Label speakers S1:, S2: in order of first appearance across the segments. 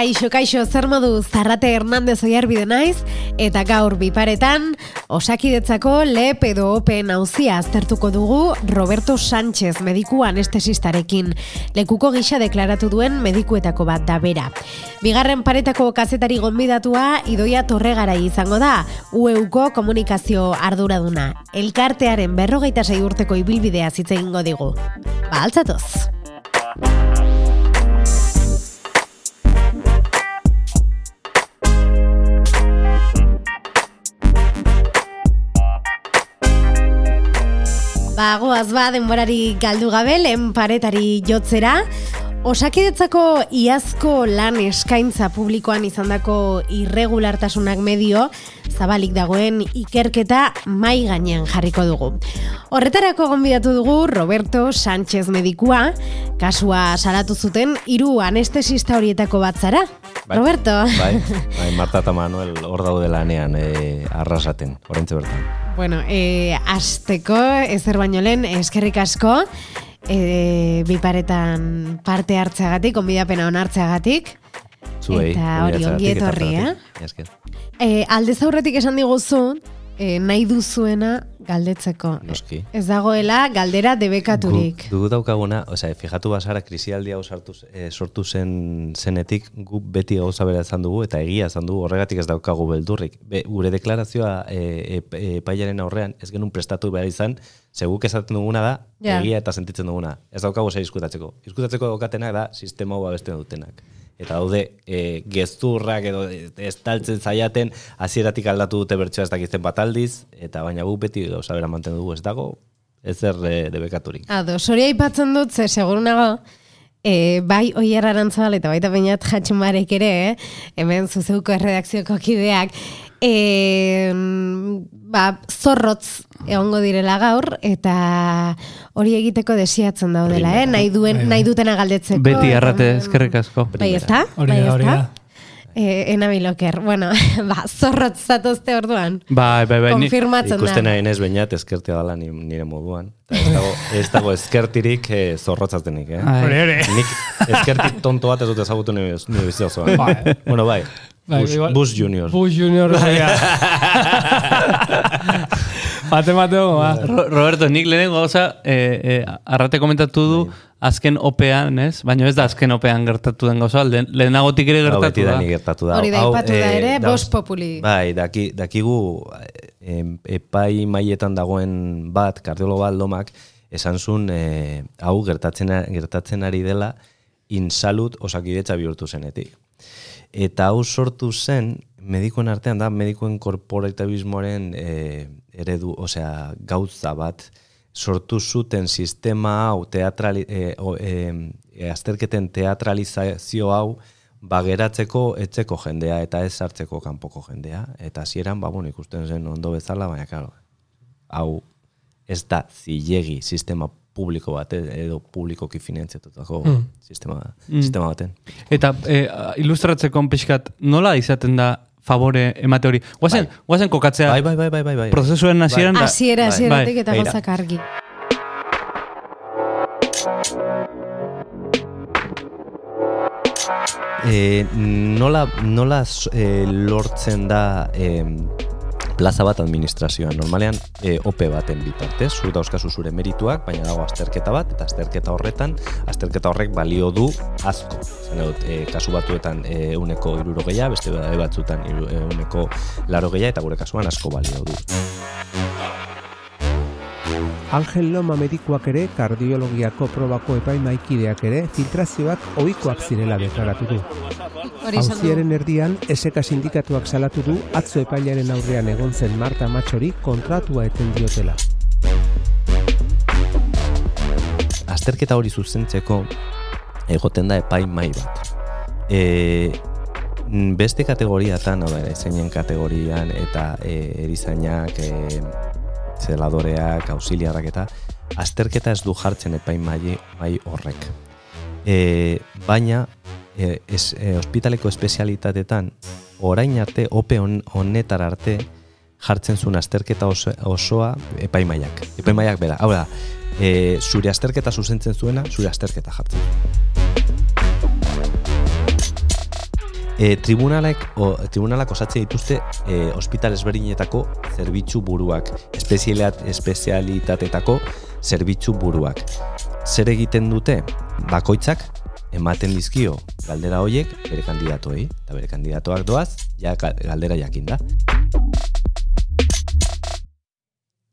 S1: Kaixo, kaixo, zer modu Zarrate Hernandez oiarbide naiz, eta gaur biparetan, osakidetzako lep edo open hauzia aztertuko dugu Roberto Sánchez mediku anestesistarekin. Lekuko gisa deklaratu duen medikuetako bat da bera. Bigarren paretako kazetari gonbidatua idoia torregara izango da, UEUko komunikazio arduraduna. Elkartearen berrogeita sei urteko ibilbidea zitzegingo digu. Ba, altzatoz! Ba, goaz ba, denborari galdu gabe, lehen paretari jotzera. Osakidetzako iazko lan eskaintza publikoan izandako irregulartasunak medio, zabalik dagoen ikerketa mai gainean jarriko dugu. Horretarako gonbidatu dugu Roberto Sánchez medikua, kasua salatu zuten hiru anestesista horietako bat zara.
S2: Bai.
S1: Roberto.
S2: Bai, bai, Marta eta Manuel hor daude lanean e, arrasaten, orentze bertan.
S1: Bueno, e, azteko, ezer baino lehen, eskerrik asko, e, biparetan parte hartzeagatik, onbidapena onartzeagatik.
S2: Zuei,
S1: Eta hori, ongi etorri.
S2: Esker.
S1: E, aldez aurretik esan diguzu, e, nahi duzuena galdetzeko.
S2: Noski.
S1: Ez dagoela galdera debekaturik.
S2: Gu, gu daukaguna, osea, fijatu basara krisialdi hau sartu, e, sortu zen zenetik, gu beti gauza bera izan dugu, eta egia izan dugu, horregatik ez daukagu beldurrik. Be, gure deklarazioa e, e, e, epaiaren aurrean, ez genuen prestatu behar izan, seguk esaten duguna da,
S1: Ja.
S2: egia eta sentitzen duguna. Ez daukagu zei diskutatzeko. Diskutatzeko daukatenak da, sistema hau abesten dutenak. Eta daude, e, gezurrak edo estaltzen zaiaten, hasieratik aldatu dute bertsoa ez dakizten bat aldiz, eta baina gu beti gauza bera mantendu dugu ez dago, ezer e, debekaturik.
S1: Ado, hori aipatzen dut, ze seguru nago, e, bai oier arantzabal eta baita bainat jatxumarek ere, eh? hemen zuzeuko erredakzioko kideak, e, ba, zorrotz egongo direla gaur, eta hori egiteko desiatzen daudela, eh? nahi, duen, nahi dutena galdetzeko.
S3: Beti arrate eskerrik asko.
S1: Bai, ez da?
S4: Hori
S1: Bai,
S4: da, hori da.
S1: E, enabiloker, bueno, ba, zorrotz zatozte orduan.
S3: Bai, bai, bai. ni-
S1: Konfirmatzen
S2: Ikusten
S1: da.
S2: nahi nez bainat eskertia dala ni, nire moduan. Eta ez dago, ez dago eskertirik e, eh?
S3: Ai.
S4: Hori, hori.
S2: Nik eskertik tonto bat ez dut ezagutu nire, nire bizitza osoan.
S4: Bai.
S2: Bueno, bai.
S4: Bai,
S2: Bush,
S4: igual-
S2: Bush Junior.
S4: Bush Junior. ja. Bate mateo, ba.
S3: Ro- Roberto, nik lehenengo gauza, eh, eh, arrate komentatu du, azken opean, ez? Baina ez da azken opean gertatu den gauza, lehen, lehenagotik ere
S2: Hau
S3: gertatu
S2: da ni gertatu da.
S1: Hori da,
S2: Hau,
S1: aipatu da
S2: eh,
S1: ere,
S2: dauz-
S1: bost populi.
S2: Bai, daki, dakigu em, epai mailetan dagoen bat, kardiologo bat lomak, esan zuen eh, hau gertatzen, gertatzen ari dela insalut osakidetza bihurtu zenetik. Eta hau sortu zen, medikoen artean da, medikoen korporativismoaren eh, eredu, osea, gauza bat, sortu zuten sistema hau, teatrali, eh, o, eh, azterketen teatralizazio hau, bageratzeko etzeko jendea eta ez hartzeko kanpoko jendea. Eta hasieran ba, bueno, ikusten zen ondo bezala, baina, claro, hau ez da zilegi sistema publiko bat, eh, edo publikoki finantziatutako sistema, sistema baten.
S3: Eta eh, ilustratzeko pixkat, nola izaten da favore emate hori? Guazen, guazen kokatzea
S2: Bai, bai, bai, bai, bai. bai.
S3: prozesuen hasieran da.
S1: Hasiera,
S2: bai,
S1: hasieratik
S3: bai,
S1: eta
S2: begira.
S1: gauzak argi.
S2: E, nola nola e, lortzen da e, plaza bat administrazioan. Normalean e, OP baten bitartez, zu dauzkazu zure merituak, baina dago azterketa bat, eta azterketa horretan, azterketa horrek balio du asko. Zene dut, e, kasu batuetan e, uneko irurogeia, beste batzutan iru- e, uneko larogeia, eta gure kasuan asko balio du.
S5: Angel Loma medikuak ere kardiologiako probako epaimaikideak ere filtrazioak ohikoak zirela deklaratu du.
S1: Hori esan du.
S5: Auziaren erdian, SK sindikatuak salatu du atzo epailaren aurrean egon zen Marta Matxori kontratua eten diotela.
S2: azterketa hori zuzentzeko egoten da epai mai bat. E, beste kategoriatan, hau da, ezeinen kategorian eta e, erizainak, e, zeladoreak, ausiliarrak eta azterketa ez du jartzen epai mai, horrek. E, baina, e, es, e, ospitaleko espezialitatetan, orain arte, ope hon, honetar arte, jartzen zuen azterketa oso, osoa epaimaiak. Epaimaiak bera. Hau da, e, zure azterketa zuzentzen zuena, zure azterketa jartzen. E, tribunalek, o, tribunalak osatzen dituzte e, ospital ezberdinetako zerbitzu buruak, espezialit, espezialitatetako zerbitzu buruak. Zer egiten dute? Bakoitzak ematen dizkio galdera hoiek bere kandidatoei, eta bere kandidatoak doaz, ja ga- galdera jakinda.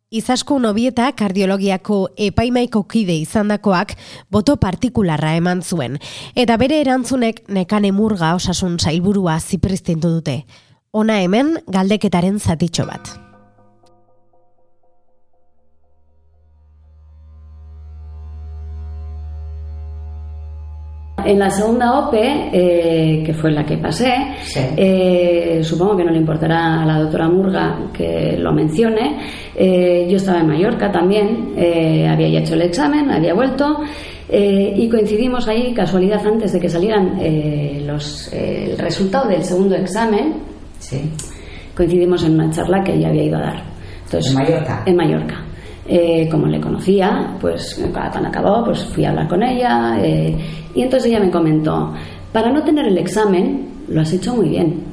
S1: Izaskun Obieta kardiologiako epaimaiko kide izandakoak boto partikularra eman zuen, eta bere erantzunek nekane murga osasun zailburua zipristintu dute. Ona hemen galdeketaren zatitxo bat.
S6: En la segunda OPE, eh, que fue la que pasé,
S7: Sí.
S6: eh, supongo que no le importará a la doctora Murga que lo mencione. eh, yo estaba en Mallorca también, había ya hecho el examen, había vuelto y coincidimos ahí, casualidad, antes de que salieran eh, los, el resultado del segundo examen,
S7: Sí.
S6: coincidimos en una charla que ella había ido a dar. Entonces,
S7: ¿En Mallorca?
S6: En Mallorca. Eh, como le conocía, pues cuando acabó, pues fui a hablar con ella eh, y entonces ella me comentó, para no tener el examen, lo has hecho muy bien.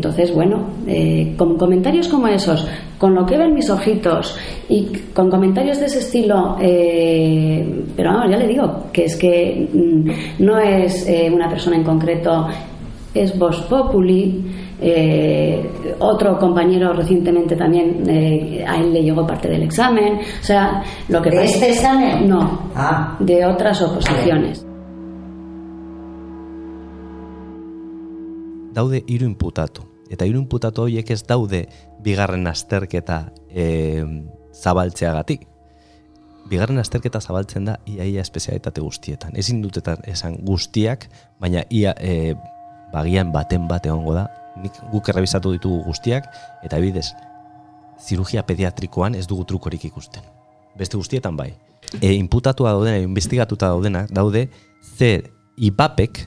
S6: Entonces, bueno, eh, con comentarios como esos, con lo que ven mis ojitos y con comentarios de ese estilo, eh, pero vamos, ya le digo, que es que mm, no es eh, una persona en concreto, es Vos Populi. eh, otro compañero recientemente también eh, a él le llegó parte del examen. O sea, lo que
S7: ¿De
S6: pasa-
S7: este examen?
S6: No,
S7: Ah.
S6: de otras oposiciones.
S2: daude hiru inputatu. Eta hiru inputatu horiek ez daude bigarren azterketa e, zabaltzeagatik. Bigarren azterketa zabaltzen da iaia espezialitate guztietan. Ezin dutetan esan guztiak, baina ia e, bagian baten bat egongo da. Nik guk errebisatu ditugu guztiak, eta bidez, zirugia pediatrikoan ez dugu trukorik ikusten. Beste guztietan bai. E, inputatua daudena, investigatuta daudena, daude zer IPAPek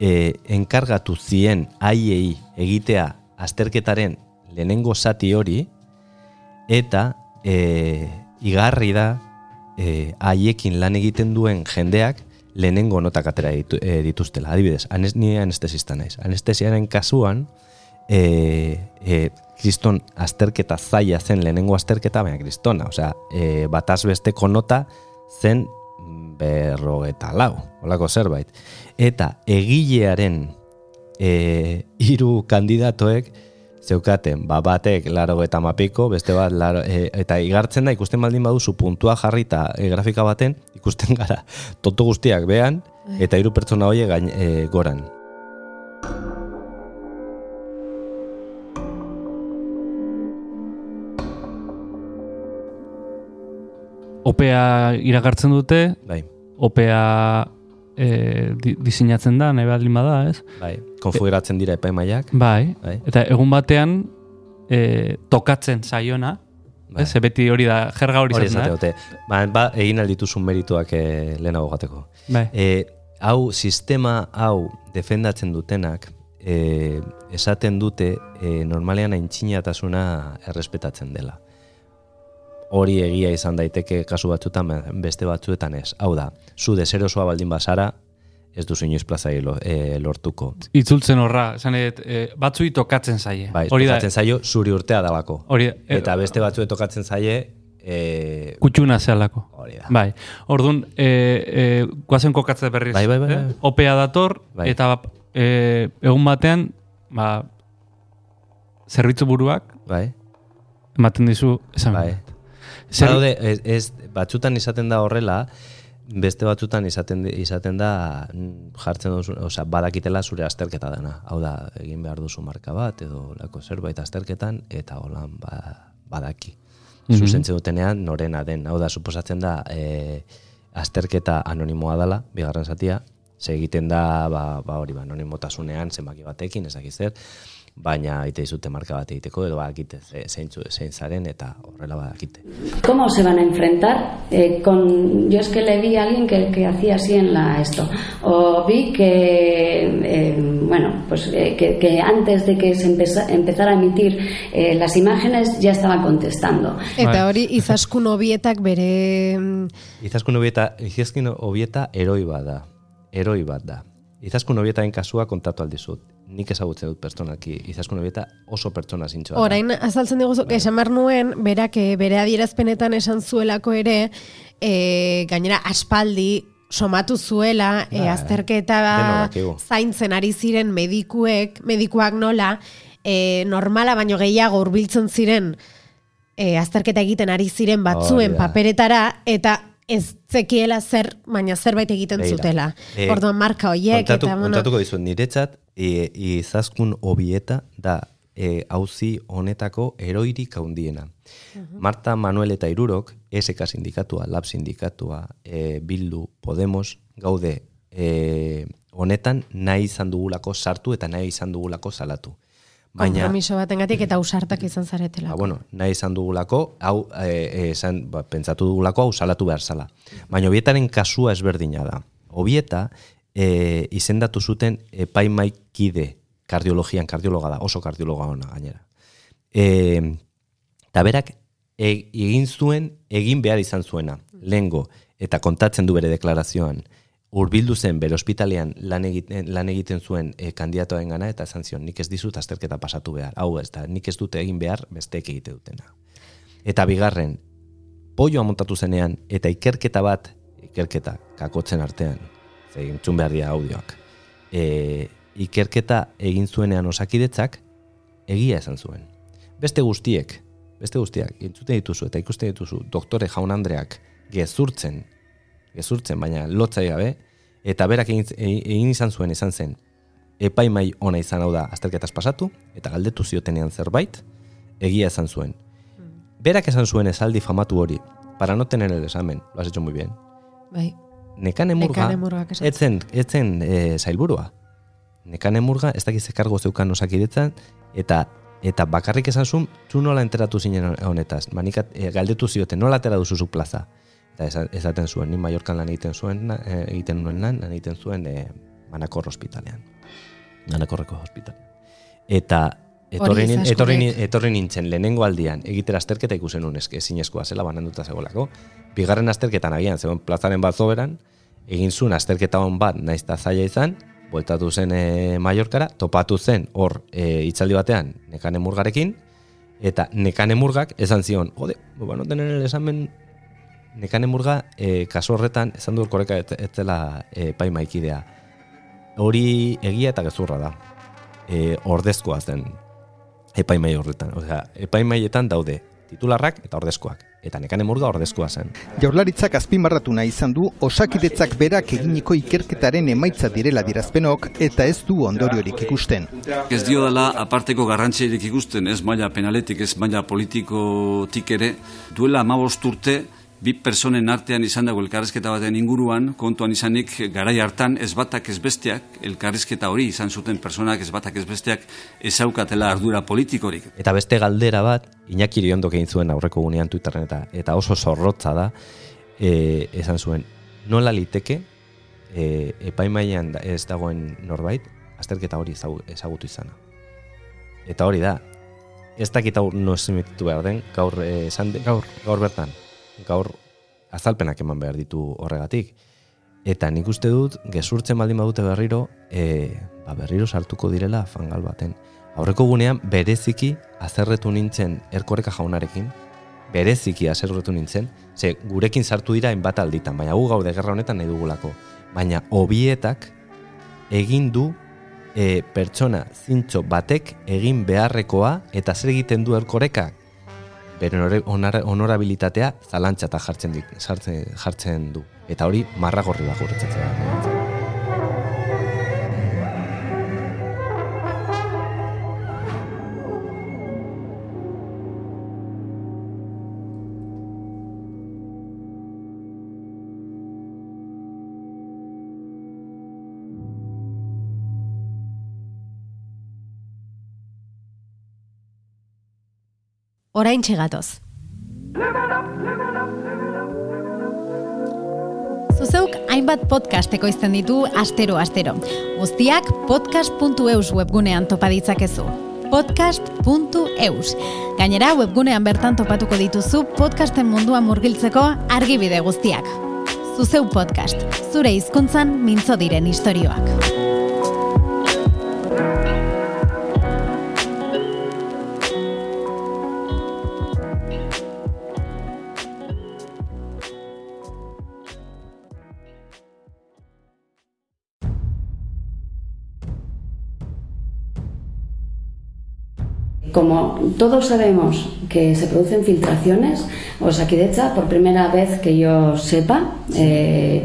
S2: e, enkargatu zien haiei egitea azterketaren lehenengo zati hori eta e, igarri da e, haiekin lan egiten duen jendeak lehenengo notak atera ditu, e, dituztela. Adibidez, anes, ni anestesista naiz. Anestesiaren kasuan, e, e, kriston azterketa zaila zen lehenengo azterketa, baina kristona. Osea, e, bataz besteko nota zen berrogeta lau, olako zerbait. Eta egilearen e, hiru kandidatoek zeukaten, ba, batek laro eta mapiko, beste bat, laro, e, eta igartzen da, ikusten baldin baduzu puntua jarrita e, grafika baten, ikusten gara, toto guztiak behan, eta hiru pertsona horiek gain, e, goran.
S3: Opea iragartzen dute,
S2: Bai,
S3: opea e, di, diseinatzen da, nahi baldin bada, ez?
S2: bai, konfiguratzen dira epaimaiak,
S3: Bai,
S2: Bai.
S3: eta egun batean e, tokatzen zaiona,
S2: Bai.
S3: ez? Ze beti hori da, jerga hori
S2: hori esate
S3: da.
S2: Ba, ba, egin aldituzun merituak e, lehenago gateko.
S3: Bai.
S2: E, hau, sistema hau defendatzen dutenak, e, esaten dute e, normalean aintzinatasuna errespetatzen dela. Hori egia izan daiteke kasu batzutan, beste batzuetan ez. Hau da, zu deserosoa baldin bazara, ez duzu inoiz plazai lo, e, lortuko.
S3: Itzultzen horra, esan edet, e, batzui tokatzen zaie.
S2: Bai,
S3: hori da,
S2: tokatzen zaio zuri urtea dalako.
S3: hori da, e,
S2: Eta beste batzuet tokatzen zaie, e,
S3: kutxuna zehalako.
S2: hori da.
S3: Bai, orduan, e, e, guazen kokatze berriz.
S2: Bai, bai, bai,
S3: eh?
S2: bai.
S3: Opea dator,
S2: Bai.
S3: eta e, egun batean, ba, zerbitzu buruak,
S2: Bai,
S3: ematen dizu, esan.
S2: bai.
S3: Zer,
S2: Badaude, ez, ez, batzutan izaten da horrela, beste batzutan izaten, izaten da jartzen duzu, osea, badakitela zure azterketa dena. Hau da, egin behar duzu marka bat, edo lako zerbait azterketan, eta holan ba, badaki.
S3: Mhm.
S2: Zuzentzen dutenean norena den. Hau da, suposatzen da, e, azterketa anonimoa dela, bigarren zatia, ze egiten da, ba, ba hori, ba, anonimotasunean, zenbaki batekin, ez dakit zer, baina aite izute marka bat egiteko, edo bakite ze- zeintzu zein zaren, eta horrela bakite.
S6: ¿Cómo se van a enfrentar? Eh, con, yo es que le vi a alguien que, que hacía así en la esto. O vi que, eh, bueno, pues eh, que, que antes de que se empeza- empezara a emitir eh, las imágenes ya estaba contestando.
S1: Eta hori izaskun obietak bere mm,
S2: Izaskun obieta, izaskun obieta eroi bat da. Eroi bat da. Izaskun obietaren kasua kontatu aldizut. Nik ezagutzen dut pertsonaki. Izaskun obieta oso pertsona zintxoa.
S1: Orain azaltzen diguzu, esan behar nuen, berak eh, bere adierazpenetan esan zuelako ere, e, gainera aspaldi somatu zuela e,
S2: Bai,
S1: azterketa zaintzen ari ziren medikuek, medikuak nola, e, normala baino gehiago hurbiltzen ziren e, azterketa egiten ari ziren batzuen
S2: Hori da.
S1: paperetara, eta ez zekiela zer, baina zerbait egiten
S2: Begira,
S1: zutela.
S2: eh,
S1: Orduan marka hoiek, eta
S2: kontatuko dizut, niretzat, e, izaskun obieta da e, auzi honetako eroirik handiena. Marta Manuel eta Irurok, SK sindikatua, Lab sindikatua, e, Bildu, Podemos, gaude e, honetan nahi izan dugulako sartu eta nahi izan dugulako salatu. Baina,
S1: kompromiso batengatik eta usartak izan zaretela.
S2: Ba, bueno, nahi izan dugulako, hau, e, esan, ba, pentsatu dugulako, hau salatu behar zala. Baina obietaren kasua ezberdina da. Obieta, e, izendatu zuten epaimaikide kardiologian, kardiologa da, oso kardiologa ona gainera. E, eta berak, e, egin zuen, egin behar izan zuena, lehengo, eta kontatzen du bere deklarazioan, urbildu zen bere ospitalean lan egiten, lan egiten zuen e, kandidatoen gana, eta esan zion, nik ez dizut azterketa pasatu behar. Hau ez da, nik ez dute egin behar, besteek egite dutena. Eta bigarren, polloa montatu zenean, eta ikerketa bat, ikerketa, kakotzen artean, entzun behar dira audioak, e, ikerketa egin zuenean osakidetzak, egia esan zuen. Beste guztiek, beste guztiak, entzuten dituzu eta ikusten dituzu, doktore jaun Andreak gezurtzen, gezurtzen, baina lotzai gabe, eta berak egin, egin izan zuen izan zen, epaimai ona izan hau da azterketaz pasatu, eta galdetu ziotenean zerbait, egia esan zuen. Berak esan zuen esaldi famatu hori, para no tener el examen, lo has hecho muy bien.
S1: Bai.
S2: Nekane murga,
S1: Nekane Murgak esan
S2: etzen, etzen e, zailburua. Nekane murga, ez dakiz ekargo zeukan osakidetzan, eta eta bakarrik esan zuen, zu nola enteratu zinen honetaz. Manikat, e, galdetu zioten, nola atera duzu zu plaza. Eta esa- esaten zuen, ni Mallorcan lan egiten zuen, na- e, egiten nuen lan, lan egiten zuen e, Manakor hospitalean. Manakorreko hospitalean. Eta etorri, nin- etorri, etorri nintzen lehenengo aldian egitera azterketa ikusen eske ezinezkoa zela bananduta zegoelako. Bigarren azterketan agian zegoen plazaren bat zoberan, egin zuen azterketa hon bat naiz ta zaila izan, bueltatu zen e, Mallorcara, topatu zen hor e, hitzaldi batean nekane murgarekin, eta nekane murgak esan zion, jode, ba, no tener el examen nekane murga e, kasu horretan esan du erkoreka ez ez zela e, paimaikidea. Hori egia eta gezurra da. E, ordezkoa zen epaimai horretan. Osea, epaimaietan daude titularrak eta ordezkoak. Eta nekane murga ordezkoa zen.
S7: Jaurlaritzak azpimarratu nahi izan du osakidetzak berak eginiko ikerketaren emaitza direla dirazpenok eta ez du ondoriorik ikusten.
S8: Ez dio dela aparteko garrantzirik ikusten, ez maila penaletik, ez maila politikotik ere, duela amabost urte, bi personen artean izan dago elkarrezketa baten inguruan, kontuan izanik garai hartan ez batak ez besteak, elkarrezketa hori izan zuten personak ez batak ez besteak ezaukatela ardura politikorik.
S2: Eta beste galdera bat, Iñaki Iriondok egin zuen aurreko gunean Twitterren eta, eta oso zorrotza da, e, esan zuen, nola liteke e, epaimaian da- ez dagoen norbait, azterketa hori ezagu- ezagutu izana. Eta hori da, ez dakit hau no emititu behar den, gaur eh, esan de, gaur, gaur bertan, gaur azalpenak eman behar ditu horregatik. Eta nik uste dut, gezurtzen baldin badute berriro, e, ba berriro sartuko direla fangal baten. Aurreko gunean, bereziki azerretu nintzen erkoreka jaunarekin, bereziki azerretu nintzen, ze gurekin sartu dira hainbat alditan, baina gu gaude gerra honetan nahi dugulako. Baina obietak egin du e, pertsona zintxo batek egin beharrekoa eta zer egiten du erkorekak bere honorabilitatea zalantzata jartzen, dik, jartzen, jartzen du. Eta hori marra gorri da guretzatzen.
S1: Orain txegatoz. Zuzeuk hainbat podcast ekoizten ditu astero-astero. Guztiak podcast.eus webgunean topa ditzakezu. podcast.eus. Gainera, webgunean bertan topatuko dituzu podcasten munduan murgiltzeko argibide guztiak. Zuzeu podcast, zure hizkuntzan mintzo diren istorioak.
S6: Como todos sabemos que se producen filtraciones, Osakidecha, por primera vez que yo sepa, eh,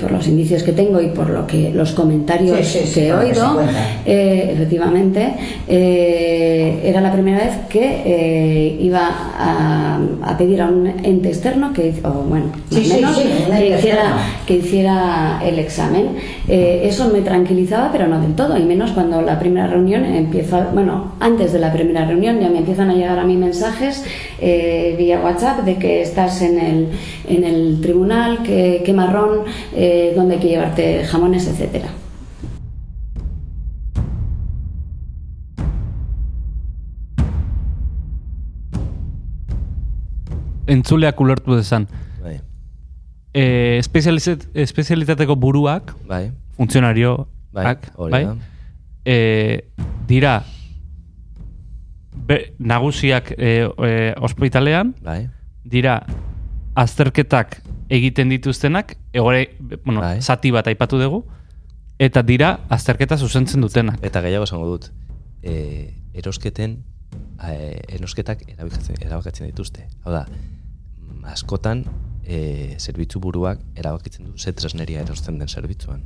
S6: por los indicios que tengo y por lo que los comentarios
S9: Sí, sí, sí,
S6: que he oído, eh, efectivamente, eh, era la primera vez que eh, iba a, a pedir a un ente externo que, o bueno,
S9: Sí,
S6: más menos, que, hiciera, que hiciera el examen. Eh, eso me tranquilizaba, pero no del todo, y menos cuando la primera reunión empieza, bueno, antes de la primera reunión ya me empiezan a llegar a mí mensajes eh, vía WhatsApp de que estás en el, en el tribunal, que, que marrón, eh, donde hay que llevarte jamones, etcétera.
S3: Entzuleak ulertu dezan.
S2: Bai,
S3: E, espezialitateko buruak,
S2: bai,
S3: funtzionarioak,
S2: bai,
S3: bai, e, dira be, nagusiak e, e, ospitalean,
S2: Bai,
S3: dira azterketak egiten dituztenak, egore, bueno,
S2: Bai.
S3: zati bat aipatu dugu, eta dira azterketa zuzentzen dutenak.
S2: Eta gehiago esango dut, e, erosketen, e, erosketak erabakatzen dituzte. Hau da, mm, askotan, e, zerbitzu buruak erabakitzen du ze tresneria erosten den zerbitzuan.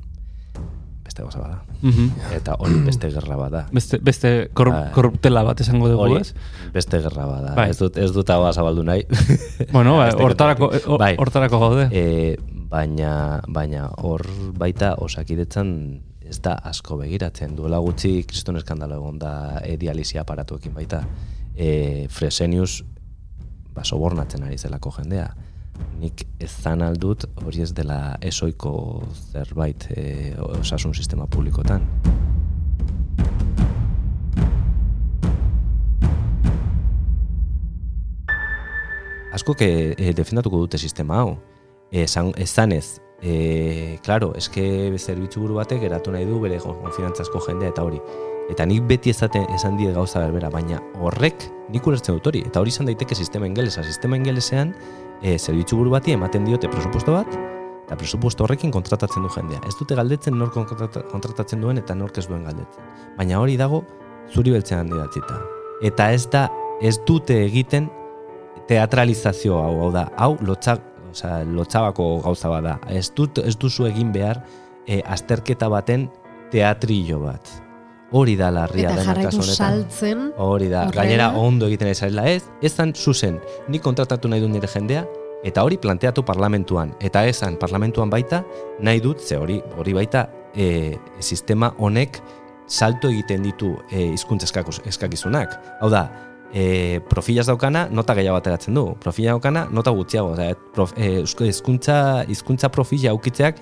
S2: Beste gauza bada.
S3: Mhm.
S2: Eta hori beste gerra bada.
S3: Beste, beste kor,
S2: Bai.
S3: korruptela bat esango dugu, ez?
S2: beste gerra bada.
S3: Bai.
S2: Ez dut, ez dut hau zabaldu nahi.
S3: Bueno, bai, hortarako,
S2: kontutik.
S3: ho- hortarako gaude.
S2: E, baina, baina hor baita osakidetzan ez da asko begiratzen. Duela gutxi kriston eskandalo egon da e, dialisia aparatuekin baita. E, Fresenius ba, sobornatzen ari zelako jendea. Nik ez zan aldut hori ez dela esoiko zerbait e, osasun sistema publikotan. askok e, e, defendatuko dute sistema hau. Esan, esanez, e, claro, eske zerbitzu buru batek eratu nahi du bere konfidantzazko jendea eta hori. Eta nik beti ezaten esan die gauza berbera, baina horrek nik ulertzen dut hori. Eta hori izan daiteke sistema ingelesa. Sistema ingelesean e, zerbitzu buru bati ematen diote presupuesto bat, eta presupuesto horrekin kontratatzen du jendea. Ez dute galdetzen kontrata- kontratatzen duen eta nork ez duen galdetzen. Baina hori dago zuri beltzean idatzita. Eta ez da, ez dute egiten teatralizazio hau, hau da, hau lotza, osea, lotzabako gauza bada. Ez, dut, ez duzu egin behar e, azterketa baten teatrillo bat. Hori da larria
S1: Eta
S2: dena
S1: jarraitu
S2: kasu honetan.
S1: saltzen.
S2: Hori da,
S1: horrela.
S2: gainera ondo egiten ezarela ez, ezan zuzen, nik kontratatu nahi dut nire jendea, eta hori planteatu parlamentuan, eta esan parlamentuan baita, nahi dut, ze hori, hori baita, e, sistema honek salto egiten ditu e, hizkuntza eskakuz- eskakizunak. Hau da, e, profilaz daukana, nota gehiago ateratzen du. Profila daukana, nota gutxiago. Osea, prof, e, hizkuntza hizkuntza profila aukitzeak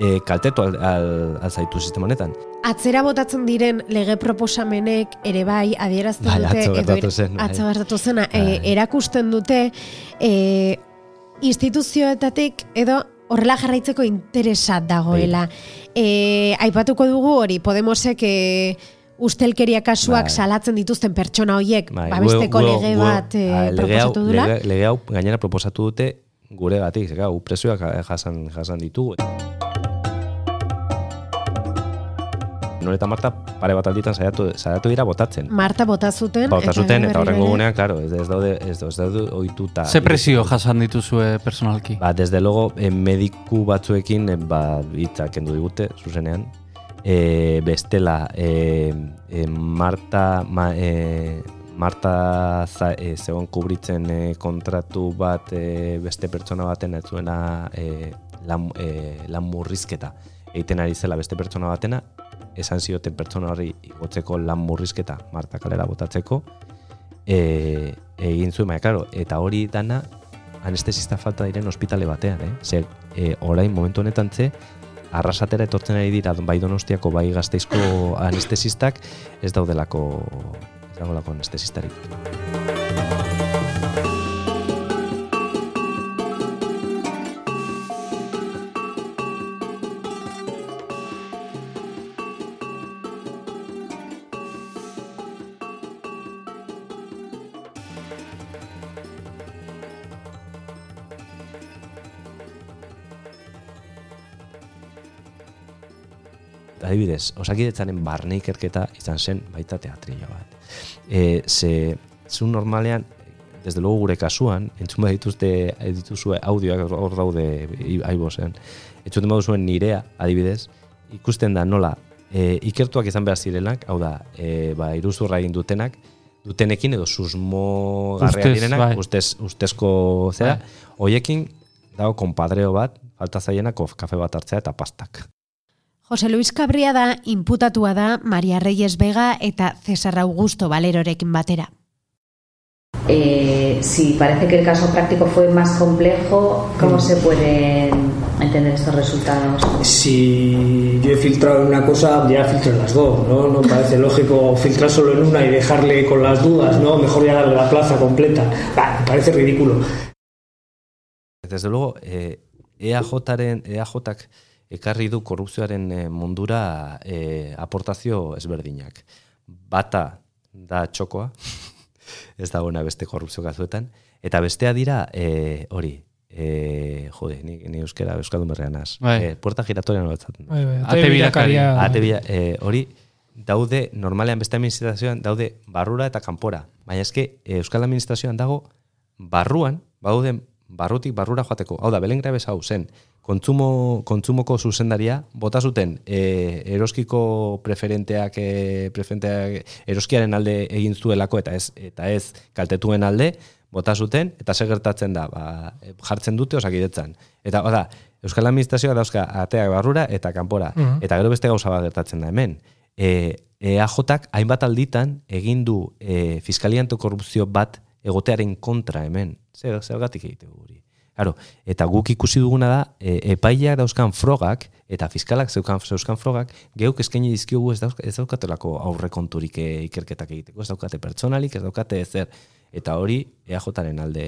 S2: e, kaltetu al, al, zaitu sistema honetan.
S1: Atzera botatzen diren lege proposamenek ere bai adierazten
S2: Bai,
S1: dute
S2: atzo
S1: edo er-
S2: zen, bai.
S1: atzo gertatu zena e,
S2: Bai.
S1: erakusten dute e, instituzioetatik edo horrela jarraitzeko interesa dagoela.
S2: Bai.
S1: E, aipatuko dugu hori Podemosek e, ustelkeria kasuak
S2: Bai.
S1: salatzen dituzten pertsona hoiek
S2: Bai,
S1: babesteko lege bat e,
S2: ah, lege hau-
S1: proposatu dula.
S2: Lege, lege hau gainera proposatu dute guregatik, zeka, gu prezioak jasan, jasan ditugu. Nore eta Marta pare bat alditan saiatu, saiatu dira botatzen.
S1: Marta bota zuten.
S2: Bota zuten, eta horrengo gunean, claro, ez, ez daude, ez, ez daude ohituta.
S3: Ze presio jasan dituzue personalki?
S2: Ba, desde logo, eh, mediku batzuekin, eh, ba, hitzak kendu digute, zuzenean. E, bestela, e, e, Marta, ma, e, Marta za, e, zegoen kubritzen e, kontratu bat e, beste pertsona baten ez zuena e, lan, e, lan murrizketa egiten ari zela beste pertsona batena, esan zioten pertsona horri igotzeko lan murrizketa Marta kalera botatzeko, e, egin zuen, baina, claro, eta hori dana anestesista falta diren ospitale batean, eh? Zer, e, orain momentu honetan ze, arrasatera etortzen ari dira bai donostiako bai gazteizko anestesistak ez daudelako ez daudelako anestesistarik. Adibidez, osakidetzaren barne ikerketa izan zen baita teatrillo bat. E, ze, zu normalean, desde luego gure kasuan, entzun dituzte dituzue audioak hor daude aibozen, entzun zuen nirea, adibidez, ikusten da nola, e, ikertuak izan behar zirenak, hau da, e, ba, iruzurra egin dutenak, dutenekin edo susmo garrea direnak,
S3: bai.
S2: ustez, ustezko zera, hoiekin dago konpadreo bat, falta zaienak kafe bat hartzea eta pastak.
S1: Jose Luis Cabria da inputatua da Maria Reyes Vega eta Cesar Augusto Valerorekin batera.
S6: Eh, si parece que el caso práctico fue más complejo, ¿cómo se pueden entender estos resultados?
S9: Si yo he filtrado una cosa, ya filtro en las dos, ¿no? No parece lógico filtrar solo en una y dejarle con las dudas, ¿no? Mejor ya darle la plaza completa. Bah, me parece ridículo.
S2: Desde luego, eh, EAJaren, EAJak ekarri du korrupzioaren eh, mundura eh, aportazio ezberdinak. Bata da txokoa, ez dagoena beste korrupzio gazuetan, eta bestea dira eh, hori, eh, jode, ni, ni euskera, euskaldun berrean az.
S3: Bai.
S2: Eh, puerta giratoria nolatzaten.
S4: Bai, bai,
S3: Ate birakaria.
S2: Ate bila, eh, hori daude, normalean beste administrazioan daude barrura eta kanpora. Baina eske eh, Euskal Administrazioan dago barruan, bauden barrutik barrura joateko. Hau da, Belen Grabez hau zen, kontsumo, kontsumoko zuzendaria, bota zuten e, eroskiko preferenteak, e, preferenteak eroskiaren alde egin zuelako eta ez eta ez kaltetuen alde, bota zuten, eta zer gertatzen da, ba, e, jartzen dute osakidetzan. Eta, da, Euskal Administrazioa dauzka ateak barrura eta kanpora.
S4: Mhm.
S2: Eta gero beste gauza bat gertatzen da hemen. E, EAJak hainbat alditan egin du e, fiskalianto korrupzio bat egotearen kontra hemen. Zer, zergatik egite guri. Claro, eta guk ikusi duguna da, e, epaileak dauzkan frogak, eta fiskalak zeukan, zeuzkan frogak, geuk eskaini dizkiogu ez, dauzka, ez daukatelako aurrekonturik e, ikerketak egiteko, ez daukate pertsonalik, ez daukate ezer. Eta hori EAJaren alde...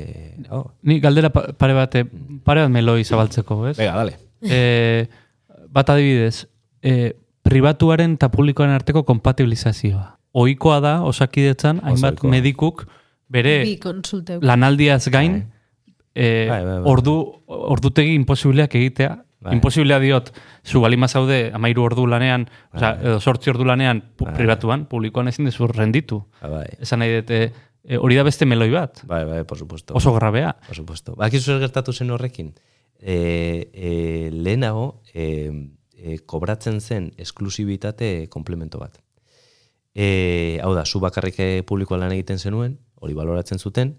S2: Oh,
S3: Ni galdera pa- pare bat, eh, pare bat meloi zabaltzeko, ez?
S2: venga, dale.
S3: E, bat adibidez, e, pribatuaren eta publikoaren arteko kompatibilizazioa. Ohikoa da, osakidetzan, hainbat medikuk bere lanaldiaz gain, e,
S2: Bai, bai, bai.
S3: ordu, ordutegi imposibleak egitea,
S2: Bai.
S3: Imposiblea diot, zu balima zaude amairu ordu lanean, osea, edo sortzi ordu lanean pu- pribatuan, publikoan ezin dezu renditu.
S2: Ba, bai.
S3: Esan nahi dut, e, e, hori da beste meloi bat.
S2: Bai, bai, por supuesto.
S3: Oso grabea.
S2: Por supuesto. Bakizu zer gertatu zen horrekin. E, e, lehenago, e, e, kobratzen zen esklusibitate komplemento bat. E, hau da, zu bakarrik eh, publikoa lan egiten zenuen, hori baloratzen zuten,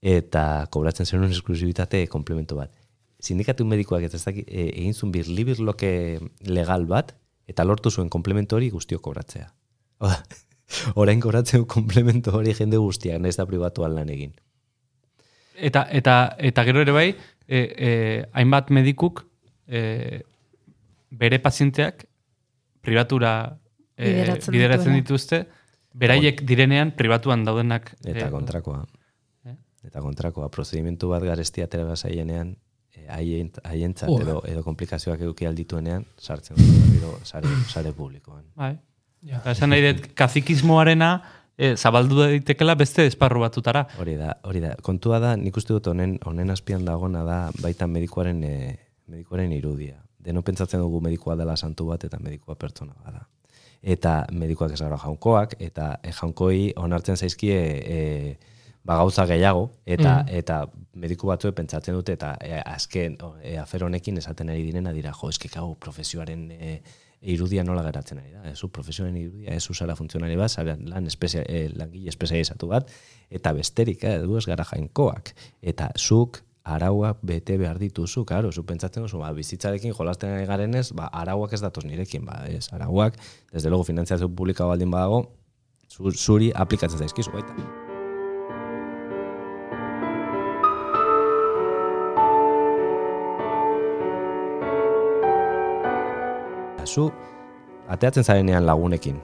S2: eta kobratzen zenuen esklusibitate komplemento bat. Sindikatu medikoak ez dakit, e, egin zuen birlibirloke legal bat, eta lortu zuen komplemento hori guztio kobratzea. Hau da, orain kobratzen komplemento hori jende guztiak, nahiz da pribatuan lan egin.
S3: Eta, eta, eta gero ere bai, e, e, hainbat medikuk e, bere pazienteak pribatura e,
S1: Bideratzen
S3: bideratzen dituzte, beraiek direnean pribatuan daudenak.
S2: Eta
S3: e,
S2: kontrakoa.
S3: Eh?
S2: Eta kontrakoa, prozedimentu bat garestia atera zaienean, eh, haien, haientzat edo, edo komplikazioak eduki aldituenean, sartzen dut sare, sare publikoan.
S3: Bai. Eta esan nahi dut, kazikismoarena e, zabaldu daitekela beste esparru batutara.
S2: Hori da, hori da. Kontua da, nik uste dut honen, honen azpian dagona da baita medikoaren, e, medikoaren irudia. Deno pentsatzen dugu medikoa dela santu bat eta medikoa pertsona bada. Eta medikoak ez gara jaunkoak, eta e, jaunkoi onartzen zaizkie e, ba gauza gehiago, eta eta mediku batzuek pentsatzen dute, eta e, azken e, afer honekin esaten ari direna dira, jo, eske hau profesioaren e, irudia nola geratzen ari da. Ez zu profesioaren irudia, ez zu zara funtzionari bat, zara lan espezia, e, langile espezializatu bat, eta besterik, eh, du ez gara jainkoak. Eta zuk arauak bete behar dituzu, claro, zu pentsatzen duzu, ba, bizitzarekin jolasten ari garenez, ba, arauak ez datoz nirekin, ba, ez, arauak, desde logo, finantziazio publika baldin badago, zur, zuri aplikatzen zaizkizu, baita. Zu, ateatzen zarenean lagunekin,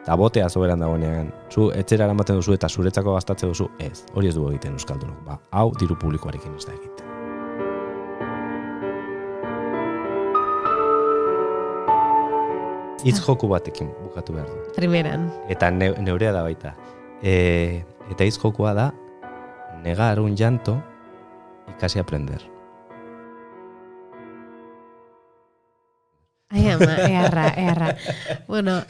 S2: eta botea zoberan dagoenean, zu etxera eramaten duzu eta zuretzako gastatze duzu, ez, hori ez du egiten Euskaldunok, ba, hau diru publikoarekin ez da egiten. Itz joku batekin bukatu behar dut.
S1: Primeran.
S2: Eta ne, neurea da baita. E, eta hitz jokua da, negar un llanto, ikasi aprender.
S1: Ai, ama, earra, earra. bueno,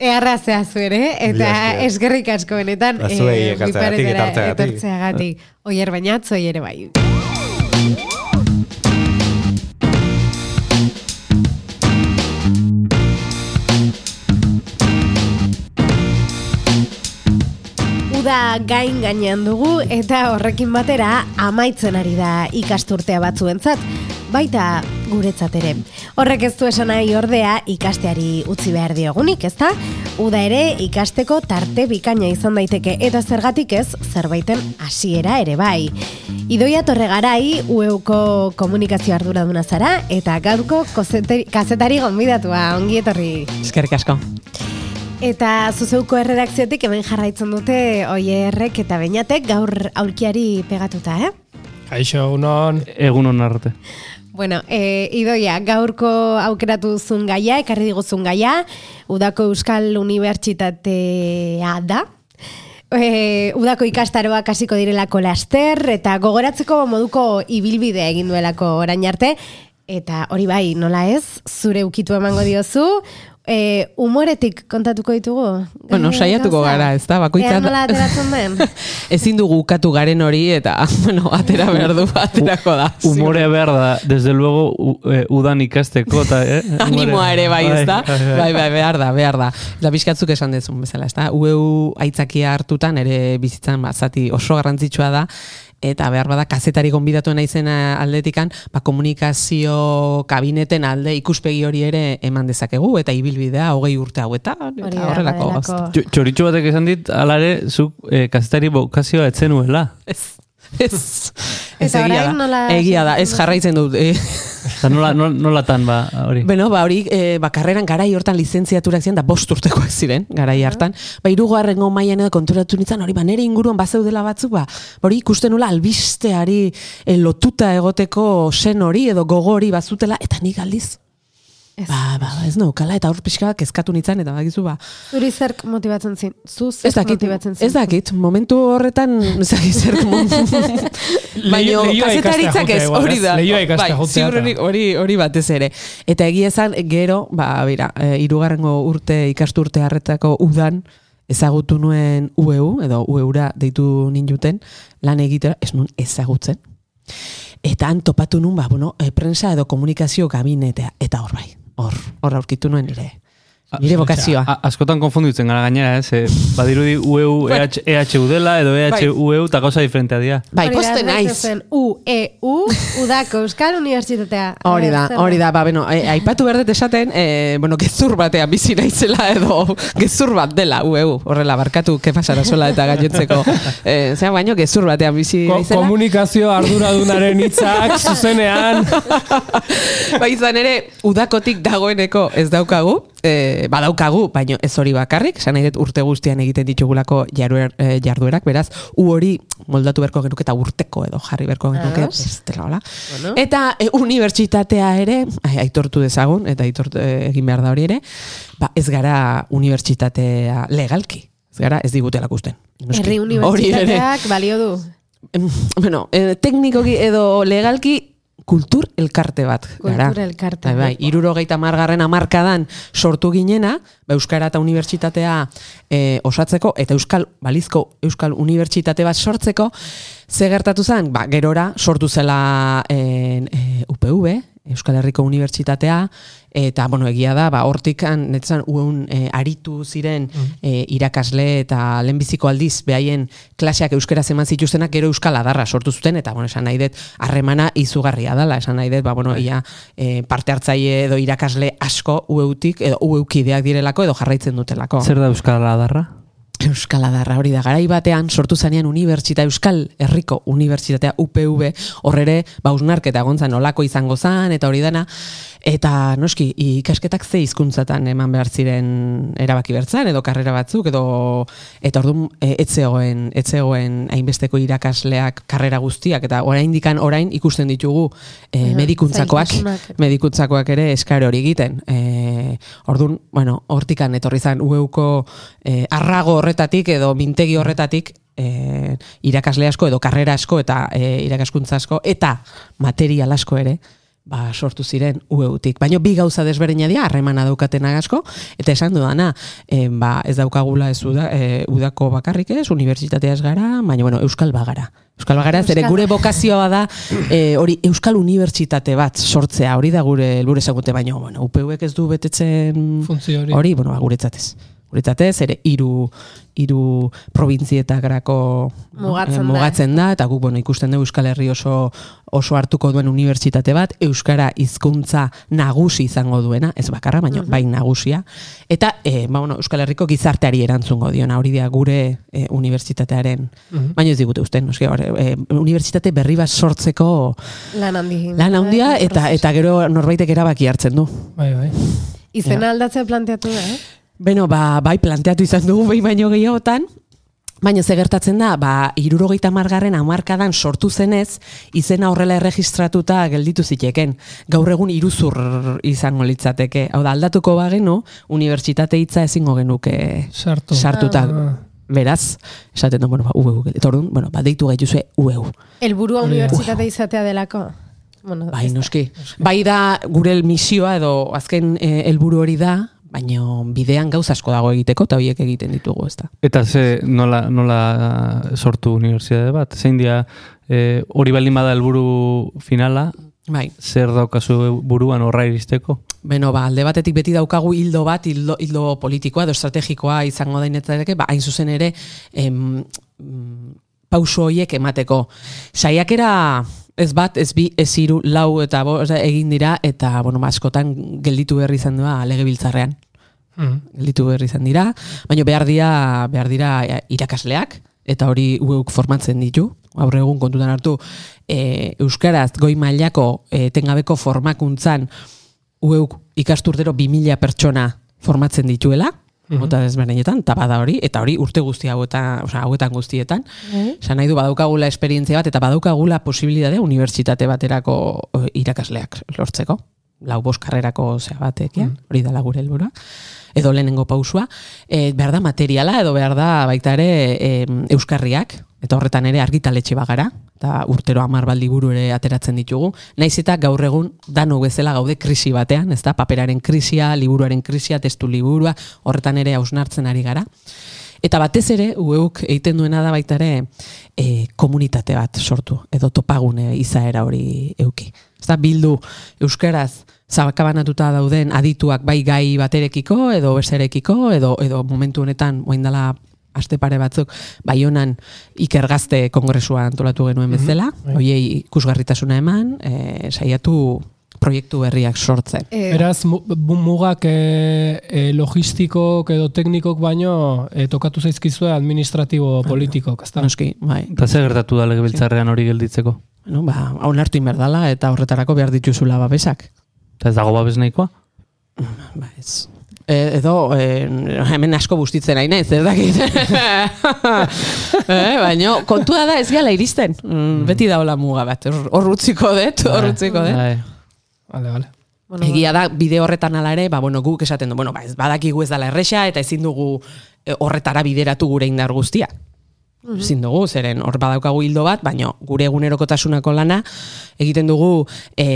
S1: earra zea ere, eta eskerrik asko benetan.
S2: Ba,
S1: eh,
S2: etortzeagatik.
S1: Oier bainatzo, ere bai. Uda gain gainean dugu eta horrekin batera amaitzen ari da ikasturtea batzuentzat, baita guretzat ere. Horrek ez du esan nahi ordea ikasteari utzi behar diogunik, ezta? Uda ere ikasteko tarte bikaina izan daiteke eta zergatik ez zerbaiten hasiera ere bai. Idoia Torregarai UEUko komunikazio arduraduna zara eta gaurko kazetari gonbidatua ongi etorri.
S10: Eskerrik asko.
S1: Eta zuzeuko erredakziotik hemen jarraitzen dute oierrek eta beinatek gaur aulkiari pegatuta, eh?
S4: Kaixo, unon.
S3: Egun hon arte.
S1: Bueno, e, Idoia, gaurko aukeratu zuen gaia, ekarri diguzun gaia, Udako Euskal Unibertsitatea da. E, udako ikastaroak hasiko direlako laster, eta gogoratzeko moduko ibilbidea egin duelako orain arte, eta hori bai, nola ez, zure ukitu emango diozu, e, umoretik kontatuko ditugu?
S10: Bueno,
S1: Eh,
S10: saiatuko gara, ez da, bakoitza...
S1: Ea nola ateratzen den?
S10: Ezin dugu ukatu garen hori eta, bueno, atera behar du, aterako da.
S3: Umorea behar da, desde luego, u, eh, udan ikasteko, eta, eh?
S10: Animoa ere bai, ez da?
S3: Bai, bai, bai.
S10: Bai, bai, behar da, behar da. Eta bizkatzuk esan dezun bezala, ez da? UEU aitzakia hartutan ere bizitzan ba, zati oso garrantzitsua da, eta behar bada kazetari gonbidatu naizena aldetikan, ba, komunikazio kabineten alde ikuspegi hori ere eman dezakegu, eta ibilbidea hogei urte hauetan, eta horrelako
S1: badelako.
S10: gauza.
S3: Txo- Txoritxo batek esan dit, alare, zuk eh, kazetari bokazioa etzenuela.
S10: Ez, ez. Ez egia da.
S1: nola
S10: Egia da, ez jarraitzen dut. Eh,
S3: Eta nola, nola, nolatan ba, hori.
S10: Beno, ba, hori, e, ba, karreran garai hortan lizentziaturak ziren, da bost urtekoak ziren, garai hartan. Ba, irugarrengo mailan edo konturatu nintzen, hori, ba, nere inguruan bazeudela batzuk, ba, hori ikusten nula albisteari e, lotuta egoteko sen hori edo gogo hori bazutela, eta nik aldiz,
S1: Ez.
S10: ba, ba, ez naukala, eta hor pixka kezkatu nintzen, eta bagizu, ba,
S1: Zuri zerk motibatzen zin? Zu
S10: ez
S1: zerk
S10: dakit,
S1: motibatzen zin?
S10: ez dakit, momentu horretan, ez dakit zer, baino,
S4: Leio- leioa ikastea
S10: kazetaritzak ez, hori
S4: ez?
S10: da,
S4: Leioa ikastea
S10: bai, hori, hori batez ere. Eta egia esan, gero, ba, bera, e, irugarrengo urte, ikasturte harretako udan, ezagutu nuen UEU, edo UEUra deitu ninjuten, lan egitera, ez nun ezagutzen. Eta han topatu nun, ba, bueno, e, prensa edo komunikazio gabinetea, eta hor bai, hor, hor aurkitu nuen nire, nire bokazioa.
S3: A, askotan konfunditzen gara gainera, ez? Eh, badirudi UEU, EH, EHU dela, edo EHUEU, eta gauza diferentea dira.
S10: Bai, poste naiz.
S1: UEU, Udako Euskal Unibertsitatea.
S10: Hori da, hori da, ba, bueno, e, aipatu berdet esaten, e, bueno, gezur batean bizi naizela edo gezur bat dela, ueu, horrela, barkatu, ke pasara sola eta gainotzeko, e, zera, baino, gezur batean bizi
S4: Ko
S10: naizela.
S4: komunikazio arduradunaren hitzak zuzenean.
S10: ba, izan ere, udakotik dagoeneko ez daukagu, e, badaukagu, baino ez hori bakarrik, esan nahi dut urte guztian egiten ditugulako jarduer, e, jarduerak, beraz, u hori moldatu berko genuke eta urteko edo jarri berko genuke,
S1: Ados.
S10: ez dela hola. Eta e, unibertsitatea ere, ai, aitortu dezagun, eta aitortu e, egin behar da hori ere, ba, ez gara unibertsitatea legalki. Ez gara, ez digutelak usten. Noski.
S1: Herri. Unibertsitateak balio du.
S10: Bueno, eh, teknikoki edo legalki kultur elkarte bat. gara.
S1: Kultur elkarte.
S10: Bai, bai, irurogeita margarren amarkadan sortu ginena, ba, Euskara eta Unibertsitatea e, osatzeko, eta Euskal Balizko Euskal Unibertsitate bat sortzeko, ze gertatu zen? Ba, gerora sortu zela en, e, UPV, Euskal Herriko Unibertsitatea, eta, bueno, egia da, ba, hortikan, netzan, uen e, aritu ziren e, irakasle eta lehenbiziko aldiz behaien klaseak euskaraz eman zituztenak gero euskal adarra sortu zuten, eta, bueno, esan nahi dut, harremana izugarria dela, esan nahi dut, ba, bueno, ia e, parte hartzaile edo irakasle asko ueutik, edo ueukideak direlako, edo jarraitzen dutelako.
S3: Zer da Euskal Adarra?
S10: Euskaladarra hori da, garai batean sortu zanean unibertsita, Euskal Herriko Unibertsitatea UPV, horrere, bausnarketa gontzan olako izango zan, eta hori dana, eta noski, ikasketak ze hizkuntzatan eman behar ziren erabaki bertzan, edo karrera batzuk, edo eta orduan e, etzegoen, etzegoen hainbesteko irakasleak karrera guztiak, eta orain dikan orain ikusten ditugu e, medikuntzakoak, medikuntzakoak ere eskare hori egiten. E, orduan, bueno, hortikan etorri zan UEuko e, arrago horretatik edo mintegi horretatik e, irakasle asko edo karrera asko eta e, irakaskuntza asko eta material asko ere ba, sortu ziren UEutik. Baina bi gauza desberdina dira, harremana daukatenak asko, eta esan dudana, e, ba, ez daukagula ez uda, e, udako bakarrik ez, unibertsitatea ez gara, baina bueno, euskal bagara. Euskal bagara, zere
S1: Euskal-
S10: gure bokazioa da e, hori euskal unibertsitate bat sortzea, hori da gure helburu ezagute, baina bueno, UPUek ez du betetzen
S4: Funtzio hori.
S10: hori, bueno, ba, guretzatez. Guretzatez, ere hiru hiru probintzietagrako
S1: Mugatzen da.
S10: mugatzen da, eta guk bueno, ikusten dugu Euskal Herri oso oso hartuko duen unibertsitate bat, euskara hizkuntza nagusi izango duena, ez bakarra, baina bai nagusia, eta e, ba, bueno, Euskal Herriko gizarteari erantzungo diona, hori da gure e, unibertsitatearen,
S4: Mhm.
S10: baina ez digute usten, noski, e, unibertsitate berri bat sortzeko
S1: Lan handi.
S10: lan handia, eta eta gero norbaitek erabaki hartzen du.
S4: Bai, bai.
S1: Izena aldatzea planteatu da, eh?
S10: Beno, ba, bai planteatu izan dugu behin baino gehiagotan, baina ze gertatzen da, ba, irurogeita margarren amarkadan sortu zenez, izena horrela erregistratuta gelditu ziteken. Gaur egun iruzur izango litzateke. Hau da, aldatuko bagenu, unibertsitate hitza ezingo genuke
S4: Sartu.
S10: sartuta.
S4: Ah.
S10: Beraz, esaten du, bueno, ba, UEU. Eta orduan, bueno, ba, deitu gaituzue UEU.
S4: Da.
S1: unibertsitate izatea delako. Bueno,
S10: Bai,
S1: da.
S10: noski. Bai da gure misioa edo azken eh, helburu hori da, baina bidean gauza asko dago egiteko eta horiek egiten ditugu, ezta.
S3: Eta ze nola, nola sortu unibertsitate bat? Zein dia eh, hori baldin bada helburu finala,
S10: Bai.
S3: zer daukazu buruan horra iristeko?
S10: Beno, ba, alde batetik beti daukagu hildo bat, hildo, hildo politikoa edo estrategikoa izango dainetzareke, ba, hain zuzen ere, em, mm, pauso horiek emateko. Saiakera ez bat, ez bi, ez hiru, lau eta bo, egin dira, eta, bueno, ba, askotan gelditu berri izan dua legebiltzarrean.
S4: Mhm.
S10: gelditu berri izan dira, baina behar dira, behar dira e, irakasleak, eta hori ueuk formatzen ditu, gaur egun kontutan hartu, e, Euskaraz goi mailako e, tengabeko formakuntzan ueuk ikasturtero 2000 pertsona formatzen dituela,
S4: Mhm.
S10: mota desberdinetan, eta bada hori, eta hori urte guzti hauetan, osea, hauetan guztietan. Esan nahi du badaukagula esperientzia bat, eta badaukagula posibilidadea unibertsitate baterako eh, irakasleak lortzeko. Lau bost karrerako zea batek, ja? hori dala gure helburua. Edo lehenengo pausua. E, behar da materiala, edo behar da baita ere e, euskarriak, eta horretan ere argitaletxe bagara, eta urtero hamar baldi buru ere ateratzen ditugu. Naiz eta gaur egun dano bezala gaude krisi batean, ez da, paperaren krisia, liburuaren krisia, testu liburua, horretan ere hausnartzen ari gara. Eta batez ere, ueuk egiten duena da baita ere e, komunitate bat sortu, edo topagune izaera hori euki. Ez da, bildu euskaraz zabakabanatuta dauden adituak bai gai baterekiko, edo beserekiko, edo, edo momentu honetan, oain dela aste pare batzuk, baionan ikergazte kongresua antolatu genuen bezala,
S4: bai.
S10: hoiei ikusgarritasuna eman, e, saiatu proiektu berriak sortzen.
S1: Eh,
S4: Beraz, mugak e, e, logistikok edo teknikok baino e, tokatu zaizkizue administratibo politikok, ezta?
S10: Noski, bai.
S3: Eta zer gertatu da legebiltzarrean hori gelditzeko?
S10: Bueno, ba, onartu inberdala eta horretarako behar dituzula babesak.
S3: Eta ez dago babes nahikoa?
S10: Ba, ez. E, edo, e, hemen asko bustitzen nahi naiz, ez dakit. e, baina, kontua da ez gala iristen. Mm, beti daola muga bat. Hor hor utziko dut, hor utziko dut.
S3: Bai.
S4: Vale, vale.
S1: bueno,
S10: Egia da, bide horretan ala ere, ba, bueno, guk esaten du, bueno, ba, ez badakigu ez dala erresa, eta ezin dugu e, horretara bideratu gure indar guztia. Ezin dugu, zeren hor badaukagu hildo bat, baina gure egunerokotasunako lana egiten dugu e,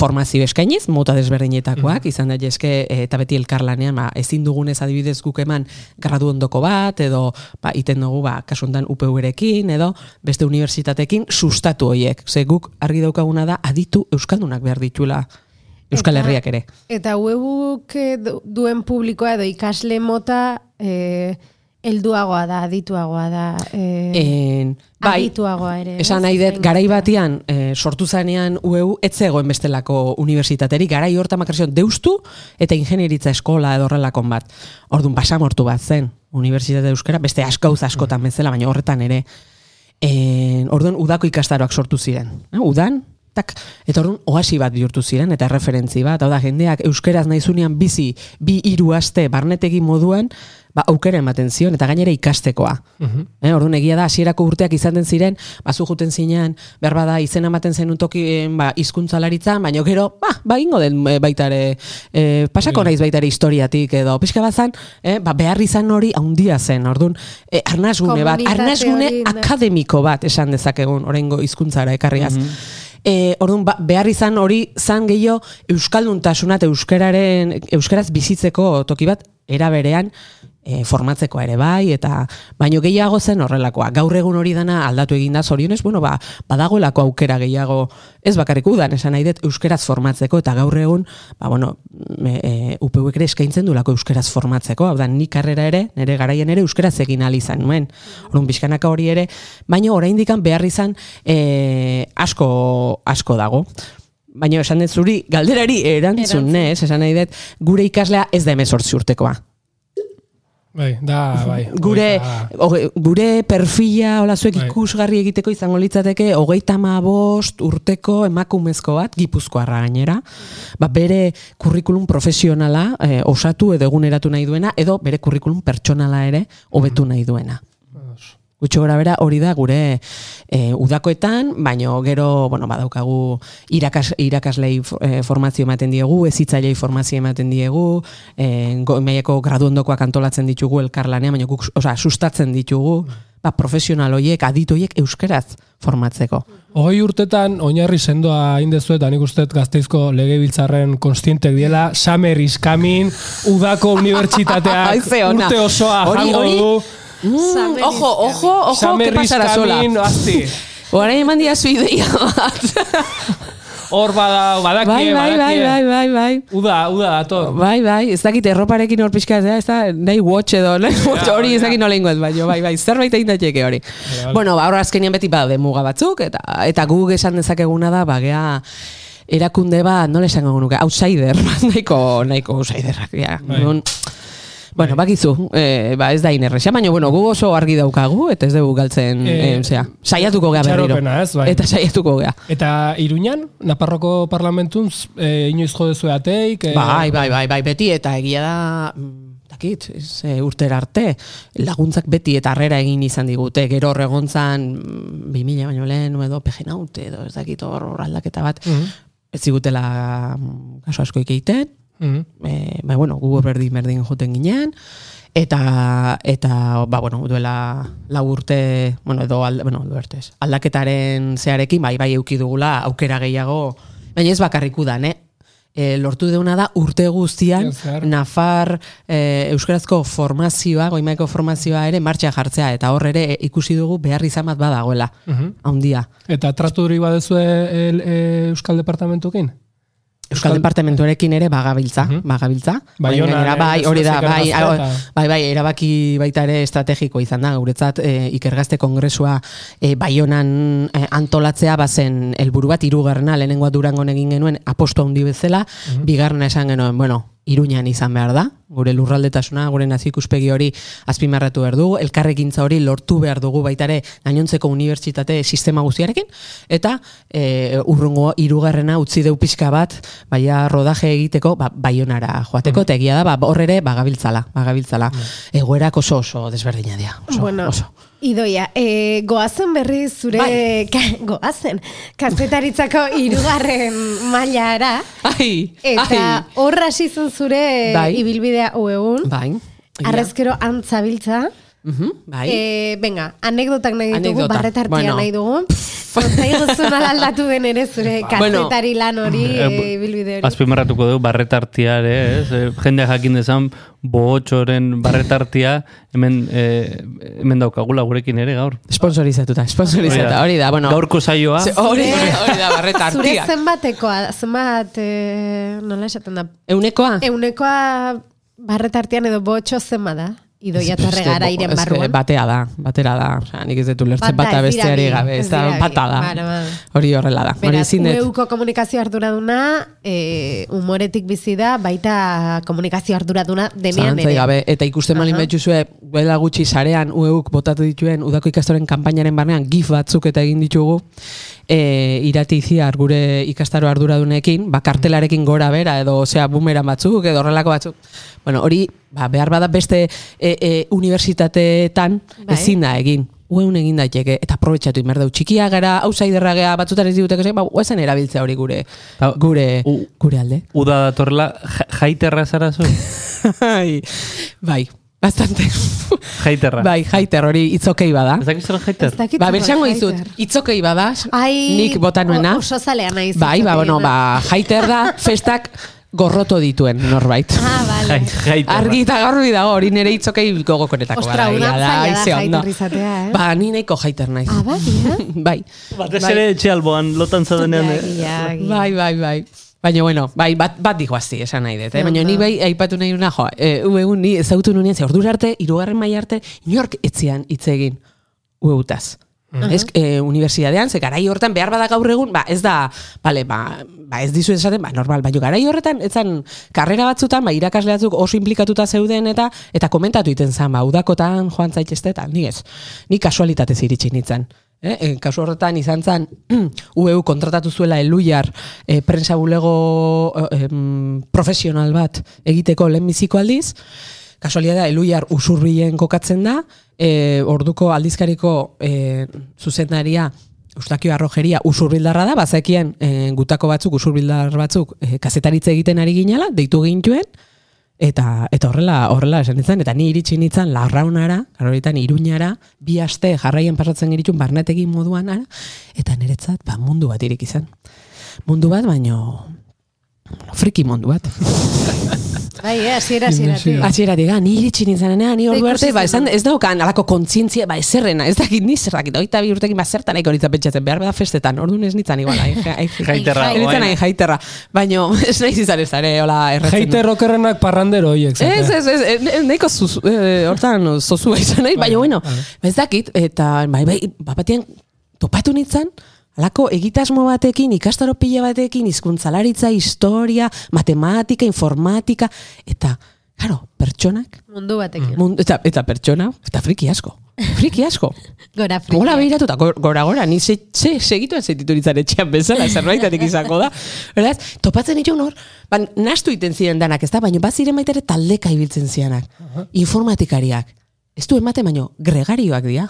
S10: formazio eskainiz, mota desberdinetakoak, izan daitezke e, eta beti elkarlanean, ba, ezin dugunez adibidez guk eman gradu ondoko bat, edo ba, iten dugu, ba, kasu honetan UPV-rekin, edo beste unibertsitatekin sustatu hoiek. Ze guk argi daukaguna da aditu euskaldunak behar ditula Euskal
S1: Eta-
S10: Herriak ere.
S1: Eta webuk eh, du- duen publikoa edo ikasle mota eh, Helduagoa da, adituagoa da. Eh,
S10: En, bai,
S1: adituagoa ere.
S10: Esan nahi dut, garai batian, e, sortu zanean UEU, ez zegoen bestelako unibertsitateri, garai horta makarzion deustu eta ingenieritza eskola edo horrelakon bat. Orduan, basamortu bat zen, unibertsitate euskara, beste asko gauza askotan bezala, baina horretan ere. En, orduan, udako ikastaroak sortu ziren. Eh, Udan, tak, eta orduan, oasi bat bihurtu ziren, eta referentzi bat, hau da, jendeak euskeraz naizunean bizi, bi hiru aste barnetegi moduan, ba, aukera ematen zion, eta gainera ikastekoa. Eh, orduan egia da hasierako urteak izaten ziren, bazu juten zinean, behar bada izena ematen zenun toki eh, ba, hizkuntzalaritzan, baina gero, ba, ba ingo den eh, baita ere, eh, pasako naiz baita ere historiatik edo, pixka bazan, eh, ba, behar izan hori haundia zen, orduan, eh, arnazgune bat, arnazgune
S1: da.
S10: akademiko bat esan dezakegun, oraingo hizkuntzara ekarriaz. E, orduan, ba, behar izan hori zan gehiago euskalduntasuna eta euskararen euskaraz bizitzeko toki bat era berean e, formatzekoa ere bai eta baino gehiago zen horrelakoa. Gaur egun hori dana aldatu egin da zorionez, bueno, ba, badagoelako aukera gehiago ez bakarrik udan, esan nahi dut euskaraz formatzeko eta gaur egun, ba, bueno, e, e, UPUek ere eskaintzen duelako euskaraz formatzeko, hau da, ni karrera ere, nire garaien ere euskaraz egin izan nuen. Orduan, bizkanaka hori ere, baino oraindikan behar izan e, asko, asko dago. Baina esan dut zuri, galderari erantzun,
S1: Erantzun.
S10: nez, esan nahi dut, gure ikaslea ez da emezortzi urtekoa.
S4: Bai, da, bai.
S10: Gure,
S4: Hogeita-
S10: hoge, gure perfila, hola zuek
S4: Bai.
S10: ikusgarri egiteko izango litzateke, hogeita bost urteko emakumezko bat, gipuzkoarra gainera, ba, bere kurrikulum profesionala eh, osatu edo eguneratu nahi duena, edo bere kurrikulum pertsonala ere hobetu nahi duena. Gutxo gora bera hori da gure e, udakoetan, baino gero, bueno, badaukagu irakas, irakaslei e, formazio ematen diegu, ezitzailei formazio ematen diegu, e, go, maiako graduondokoak antolatzen ditugu elkarlanean, baina guk, osea, sustatzen ditugu, ba, profesional hoiek, adit hoiek euskeraz formatzeko.
S4: Hogei urtetan oinarri sendoa indezu eta nik uste gazteizko legebiltzarren konstientek diela, Summer is coming, udako unibertsitateak urte osoa
S10: Hori-
S4: jango
S10: hori-
S4: du.
S10: Mm, ojo, ojo, ojo, que pasara sola.
S4: coming, asti.
S10: Orain eman diazu ideia bat.
S4: Hor bada, badakie,
S10: bai, bai, bai, bai, bai, bai.
S4: Uda, uda dator.
S10: Bai, bai, ez dakit erroparekin hor pixka, ez da, nahi watch edo, nahi watch hori ez dakit nola ingoet, baina, bai, bai, zerbait egin daiteke hori. Bueno, ba, hor azkenian beti badaude muga batzuk, eta eta guk esan dezakeguna da, bagea, erakunde bat, nola esango nuke, outsider, nahiko, nahiko outsiderrak, ja.
S4: Bai.
S10: Bueno, bakizu, eh, ba ez da inerrexa, baina bueno, gu oso argi daukagu, eta ez dugu galtzen,
S4: Eh,
S10: eh, osea, saiatuko gea berriro.
S4: ez, bai.
S10: Eta saiatuko gea.
S4: Eta Iruñan, Naparroko parlamentun, e, inoiz jodezu ateik. E,
S10: Bai, bai, bai, bai, beti, eta egia da, mm, dakit, ez, e, urtera arte, laguntzak beti eta harrera egin izan digute, gero horregontzan, mm, 2000 baino lehen, edo pegenaute, edo ez dakit hor aldaketa bat,
S4: Mhm.
S10: ez zigutela mm, kaso asko egiten,
S4: Mhm.
S10: e, ba, bueno, gu berdin berdin joten ginen, eta, eta ba, bueno, duela lau urte, bueno, edo, alda, bueno, aldo ertez, aldaketaren zearekin, bai, bai, euki dugula aukera gehiago, baina ez bakarrik udan, eh? E, lortu deuna da urte guztian
S4: zehar.
S10: Nafar e, euskarazko formazioa, goimaiko formazioa ere martxa jartzea eta hor ere ikusi dugu behar izan bat badagoela.
S4: Mhm.
S10: Handia.
S4: Eta tratu hori badezue el, e, Euskal Departamentukin?
S10: Euskal Departamentuarekin ere bagabiltza, bagabiltza.
S4: Baionan,
S10: Orain gainera,
S4: eh,
S10: bai, hori da, bai, bai, bai, erabaki baita ere estrategiko izan da, guretzat e, ikergazte kongresua e, baionan e, antolatzea bazen helburu bat. Hirugarrena lehenengoa durangon egin genuen aposto handi bezala, bigarrena esan genuen, bueno, Iruñan izan behar da, gure lurraldetasuna, gure nazi ikuspegi hori azpimarratu behar dugu, elkarrekintza hori lortu behar dugu baita ere gainontzeko unibertsitate sistema guztiarekin, eta e, urrungo hirugarrena utzi deu pixka bat, baia rodaje egiteko, ba, baionara joateko, eta egia da, ba, hor ere bagabiltzala, bagabiltzala. Egoerak oso oso desberdina dira, oso,
S1: bueno,
S10: oso.
S1: Idoia, e, goazen berri zure,
S10: Bai.
S1: ka, goazen, kazetaritzako irugarren mailara,
S10: Ai,
S1: eta
S10: ai.
S1: hor hasi zen zure
S10: Bai.
S1: ibilbidea uegun,
S10: Bai.
S1: arrezkero antzabiltza,
S10: Mhm, bai.
S1: e, venga, anekdotak nahi ditugu,
S10: Anekdota.
S1: barretartia
S10: Bueno.
S1: nahi dugu, iguzun aldatu den ere zure
S10: Bueno.
S1: kazetari lan hori,
S3: Eh,
S1: e, ibilbide hori.
S3: Azpimarratuko dugu barretartiare, ez? Eh, Jendeak jakin dezan bohotxoren barretartia hemen, eh, hemen daukagula gurekin ere gaur.
S10: Sponsorizatuta, sponsorizatuta, hori da, bueno.
S3: Gaurko saioa.
S10: Ze- Hori, hori da, barreta
S1: Zure zenbatekoa, zenbat, e, nola esaten da,
S10: Eunekoa?
S1: eunekoa barretartian edo botxo zenba da? Idoia
S10: ez que
S1: barruan.
S10: Batea da, batera da. Osea, nik ez dut
S1: da,
S10: bata besteari gabe,
S1: ez
S10: da, bata da. Hori horrela da. Hori ezin dut.
S1: UEUko komunikazio arduraduna, e, humoretik bizi da, baita komunikazio arduraduna denean ere.
S10: gabe, eta ikusten malin
S1: Aha.
S10: betxuzue, duela gutxi sarean ueuk botatu dituen udako ikastoren kanpainaren barnean gif batzuk eta egin ditugu, e, irati iziar gure ikastaro arduradunekin, ba, kartelarekin gora bera, edo, osea, bumeran batzuk, edo horrelako batzuk. Bueno, hori, ba, behar bada beste e, e, unibertsitateetan
S1: Bai.
S10: ezin da egin. Ueun egin daiteke, eta aprobetxatu inberdau. Txikia gara, outsiderra gea, batzutan ez diguteko ba, uezen erabiltzea hori gure,
S3: Ba,
S10: gure,
S3: u-
S10: gure alde.
S3: Uda datorrela, ja- jaiterra zara zu?
S10: bai, bai, bastante.
S3: Jaiterra.
S10: Bai, jaiter hori itzokei bada.
S3: Ez
S1: dakit
S10: Ba,
S1: zer
S10: bertxango
S1: jaiter.
S10: dizut, itzokei bada,
S1: Ai,
S10: nik bota nuena.
S1: o- Oso zalea naiz.
S10: Bai, ba, bueno, ba, jaiter da, festak gorroto dituen norbait.
S1: Ah, vale.
S10: Argi eta garbi dago, hori nire itzokei gogokoretako
S1: Ostra, da
S10: ondo.
S1: jaiter izatea, eh?
S10: Ba, ni nahiko jaiter naiz.
S1: Ah, bai, eh?
S10: bai.
S3: Batez
S10: Bai.
S3: ere etxe alboan lotan zaudenean. Eh?
S10: Bai, bai, bai. Baina, bueno, bai, bat, bat digoazti, esan nahi dut. Eh? Baina, ni bai, aipatu nahi duna, jo, e, egun ni ezautu nuen, ze ordura arte, irugarren mai arte, inork etzian hitz egin ueutaz. Ez, e, unibertsitatean, ze garai hortan behar bada gaur egun, ba, ez da, bale, ba, ba ez dizu esaten, ba, normal, baina garai horretan, etzan, karrera batzutan, ba, irakasle batzuk oso implikatuta zeuden eta eta komentatu iten zan, ba, udakotan joan zaitezte, eta ni ez, ni kasualitatez iritsi nintzen. Eh, e, kasu horretan izan zen, UEU kontratatu zuela eluiar e, prensa bulego e, em, profesional bat egiteko lehenbiziko aldiz, kasualidadea eluiar usurbilen kokatzen da, e, orduko aldizkariko e, zuzendaria Eustakio Arrojeria usurbildarra da, bazekien e, gutako batzuk, usurbildar batzuk e, kazetaritza egiten ari ginela, deitu gintuen, eta eta horrela horrela esan nintzen, eta ni iritsi nintzen larraunara, horretan iruñara, bi aste jarraien pasatzen giritun barnetegi moduan, ara, eta niretzat ba, mundu bat irik izan. Mundu bat, baino friki mundu bat.
S1: Bai, eh, hasiera hasieratik.
S10: Hasieratik, ah, ni iritsi nintzenean, ni ordu arte, ba, esan, ez daukan alako kontzientzia, ba, ezerrena, ez dakit ni zer dakit, oita bi urtekin, ba, zertan nahiko nintzen pentsatzen, behar bada festetan, ordu ez nintzen igual, ai, ai,
S3: Jaiterra,
S10: Ez nintzen hain jaiterra, baino, ez nahi izan ez ere, hola, erretzen.
S4: Jeite rokerrenak parrandero hoiek. zate.
S10: Ez, ez, ez, ez, nahiko zuzu, eh, hortan zozua izan nahi, baina, bueno, ez dakit, eta, bai, bai, bapatien topatu nintzen, Alako egitasmo batekin, ikastaro pila batekin, hizkuntzalaritza, historia, matematika, informatika, eta, claro, pertsonak,
S1: Mundu batekin.
S10: mund, eta, eta pertsona, eta friki asko. Friki asko.
S1: Gora friki.
S10: Gola behiratu eta gor- gora gora, ni ze, ze segitu ezetitu nintzen etxean bezala, zerbaitatik izango da. Beraz, topatzen ditu hor, ba, nastu iten ziren danak, ez da, baina bat ziren baita ere taldeka ibiltzen zianak. Informatikariak. Ez du ematen baino, gregarioak dira.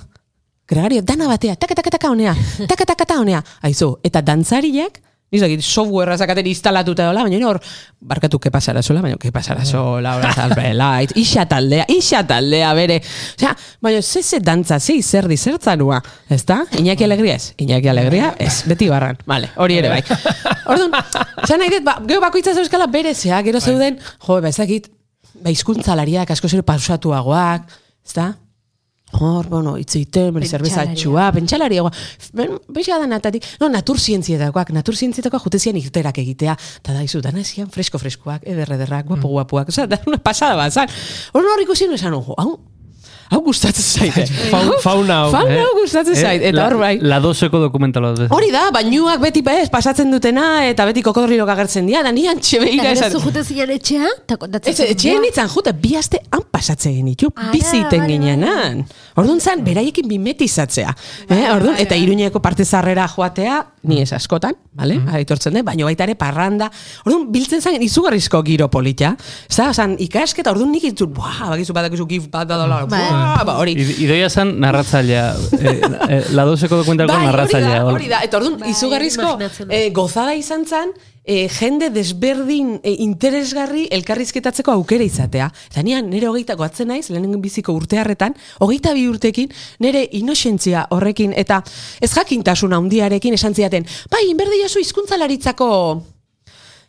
S10: Gregario, dana batea, taka taka taka honea, taka honea. Aizu, eta dantzariak, nizakit, softwarea zakaten instalatuta dola, baina hor, barkatu, ke pasara sola, baina ke pasara sola, hori zalbelait, isa taldea, isa taldea, bere. Osea, baina ze ze dantza, ze izerdi, zertzanua, ez da? Iñaki alegria ez, Iñaki alegria ez, beti barran, vale, hori ere bai. Orduan, zan nahi dut, ba, gero bakoitza zeuskala bere, gero zeuden, jo, ba, ezakit, ba, izkuntzalariak, asko zero pausatuagoak, ez da? Hor, bueno, hitz egiten, bere zerbezatxua, pentsalariagoa. Beixo da natatik, no, naturzientzietakoak, naturzientzietakoak jutezian irterak egitea. Ta da, dana zian fresko-freskoak, eder-ederrak, guapo-guapoak. Osa, da, una pasada bat, zan. Hor, hor ikusi nuen esan, ojo, hau, hau gustatzen zaite.
S4: Faun- fauna hau.
S10: Fauna hau
S3: Eh,
S10: gustatzen zait, eta
S3: la-
S10: hor bai.
S3: La doseko dokumentala.
S10: Hori da, bainuak beti bez, pasatzen dutena, eta beti kokodrilok agertzen dira, da nian txe
S1: Eta
S10: behira
S1: gero
S10: esan.
S1: zu juten ziren etxea, eta kontatzen
S10: Ez, etxean nintzen jute, bi aste han pasatzen genitu, biziten ginenan. Orduan zan, beraiekin mimetizatzea. Eh? Orduan, eta iruñeko parte zarrera joatea, ni ez askotan, vale? aitortzen dut, baina baita ere parranda. Orduan, biltzen zen izugarrizko giro polita. Zta, zan, ikasketa, orduan nik itzut, buah, bakizu badakizu gif bat da dola, buah, ba, hori.
S3: Idoia zen narratzailea. Eh, eh, la doseko dokumentaleko
S10: Bai, hori
S3: narratzailea.
S10: hori da. Eta orduan,
S1: Bai,
S10: izugarrizko eh, gozada izan zen, eh, jende desberdin eh, interesgarri elkarrizketatzeko aukera izatea. Eta nian, nire hogeitako atzen naiz, lehenengo biziko urtearretan, hogeita bi urtekin, nire inosentzia horrekin, eta ez jakintasun handiarekin esan ziaten, bai, inberdi jasu hizkuntzalaritzako,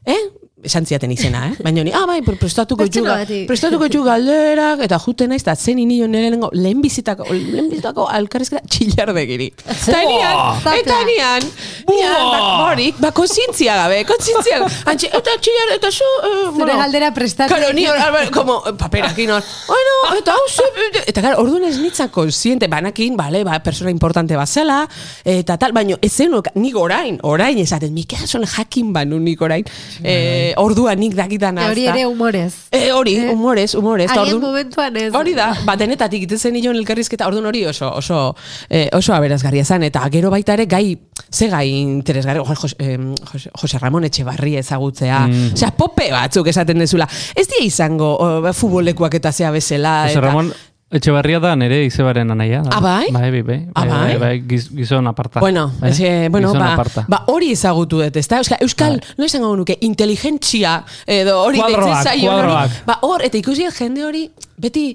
S10: eh? Esan ziaten izena, eh? Baina ni, ah, bai, pre- prestatuko txuga, prestatuko txuga galderak, eta juten naiz, eta zen inio nire lehenengo, lehen bizitako, lehen bizitako alkarrizketa txillardegiri. Eta nian, eta nian, nian, ba, horik, ba, konsientzia gabe, konsientzia gabe. Antxe, eta txillar, eta zu, eh,
S1: Zure galdera prestatu.
S10: Claro, ni hor, como, paperakin hor, bueno, eta hau ze, eta claro, orduan ez nitzan konsiente, banakin, bale, ba, persona importante bazela, eta tal, baino, ez zen, nik orain, orain esaten, Mikel son jakin banu nik orain, eh, orduan nik dakitan
S1: Hori ere humorez.
S10: E, hori, humorez, humorez.
S1: Haien
S10: orduan-
S1: momentuan ez.
S10: Hori da, ba, denetatik iten zen nion elkarrizketa, orduan hori oso, oso, eh, oso aberazgarria zen, eta gero baita ere gai, ze gai interesgarri, jo, Jose, em, Jose, Jose Ramon Etxebarri ezagutzea,
S3: Mm.
S10: osea, pope batzuk esaten dezula, ez die izango o, futbolekuak eta zea bezala,
S3: Jose
S10: eta,
S3: Ramon Etxebarria da nere izebaren anaia. da.
S10: Ah, bai?
S3: Bai, bai, bai.
S10: Ah, bai?
S3: bai, giz- gizon aparta.
S10: Bueno,
S3: Bai?
S10: es que, bueno,
S3: Gizon
S10: ba,
S3: aparta.
S10: ba, hori ezagutu dut, ezta? Euskal, Euskal no esango nuke, inteligentzia edo hori deitzen zaion hori.
S4: kuadroak.
S10: Ba, hor, eta ikusi jende hori, beti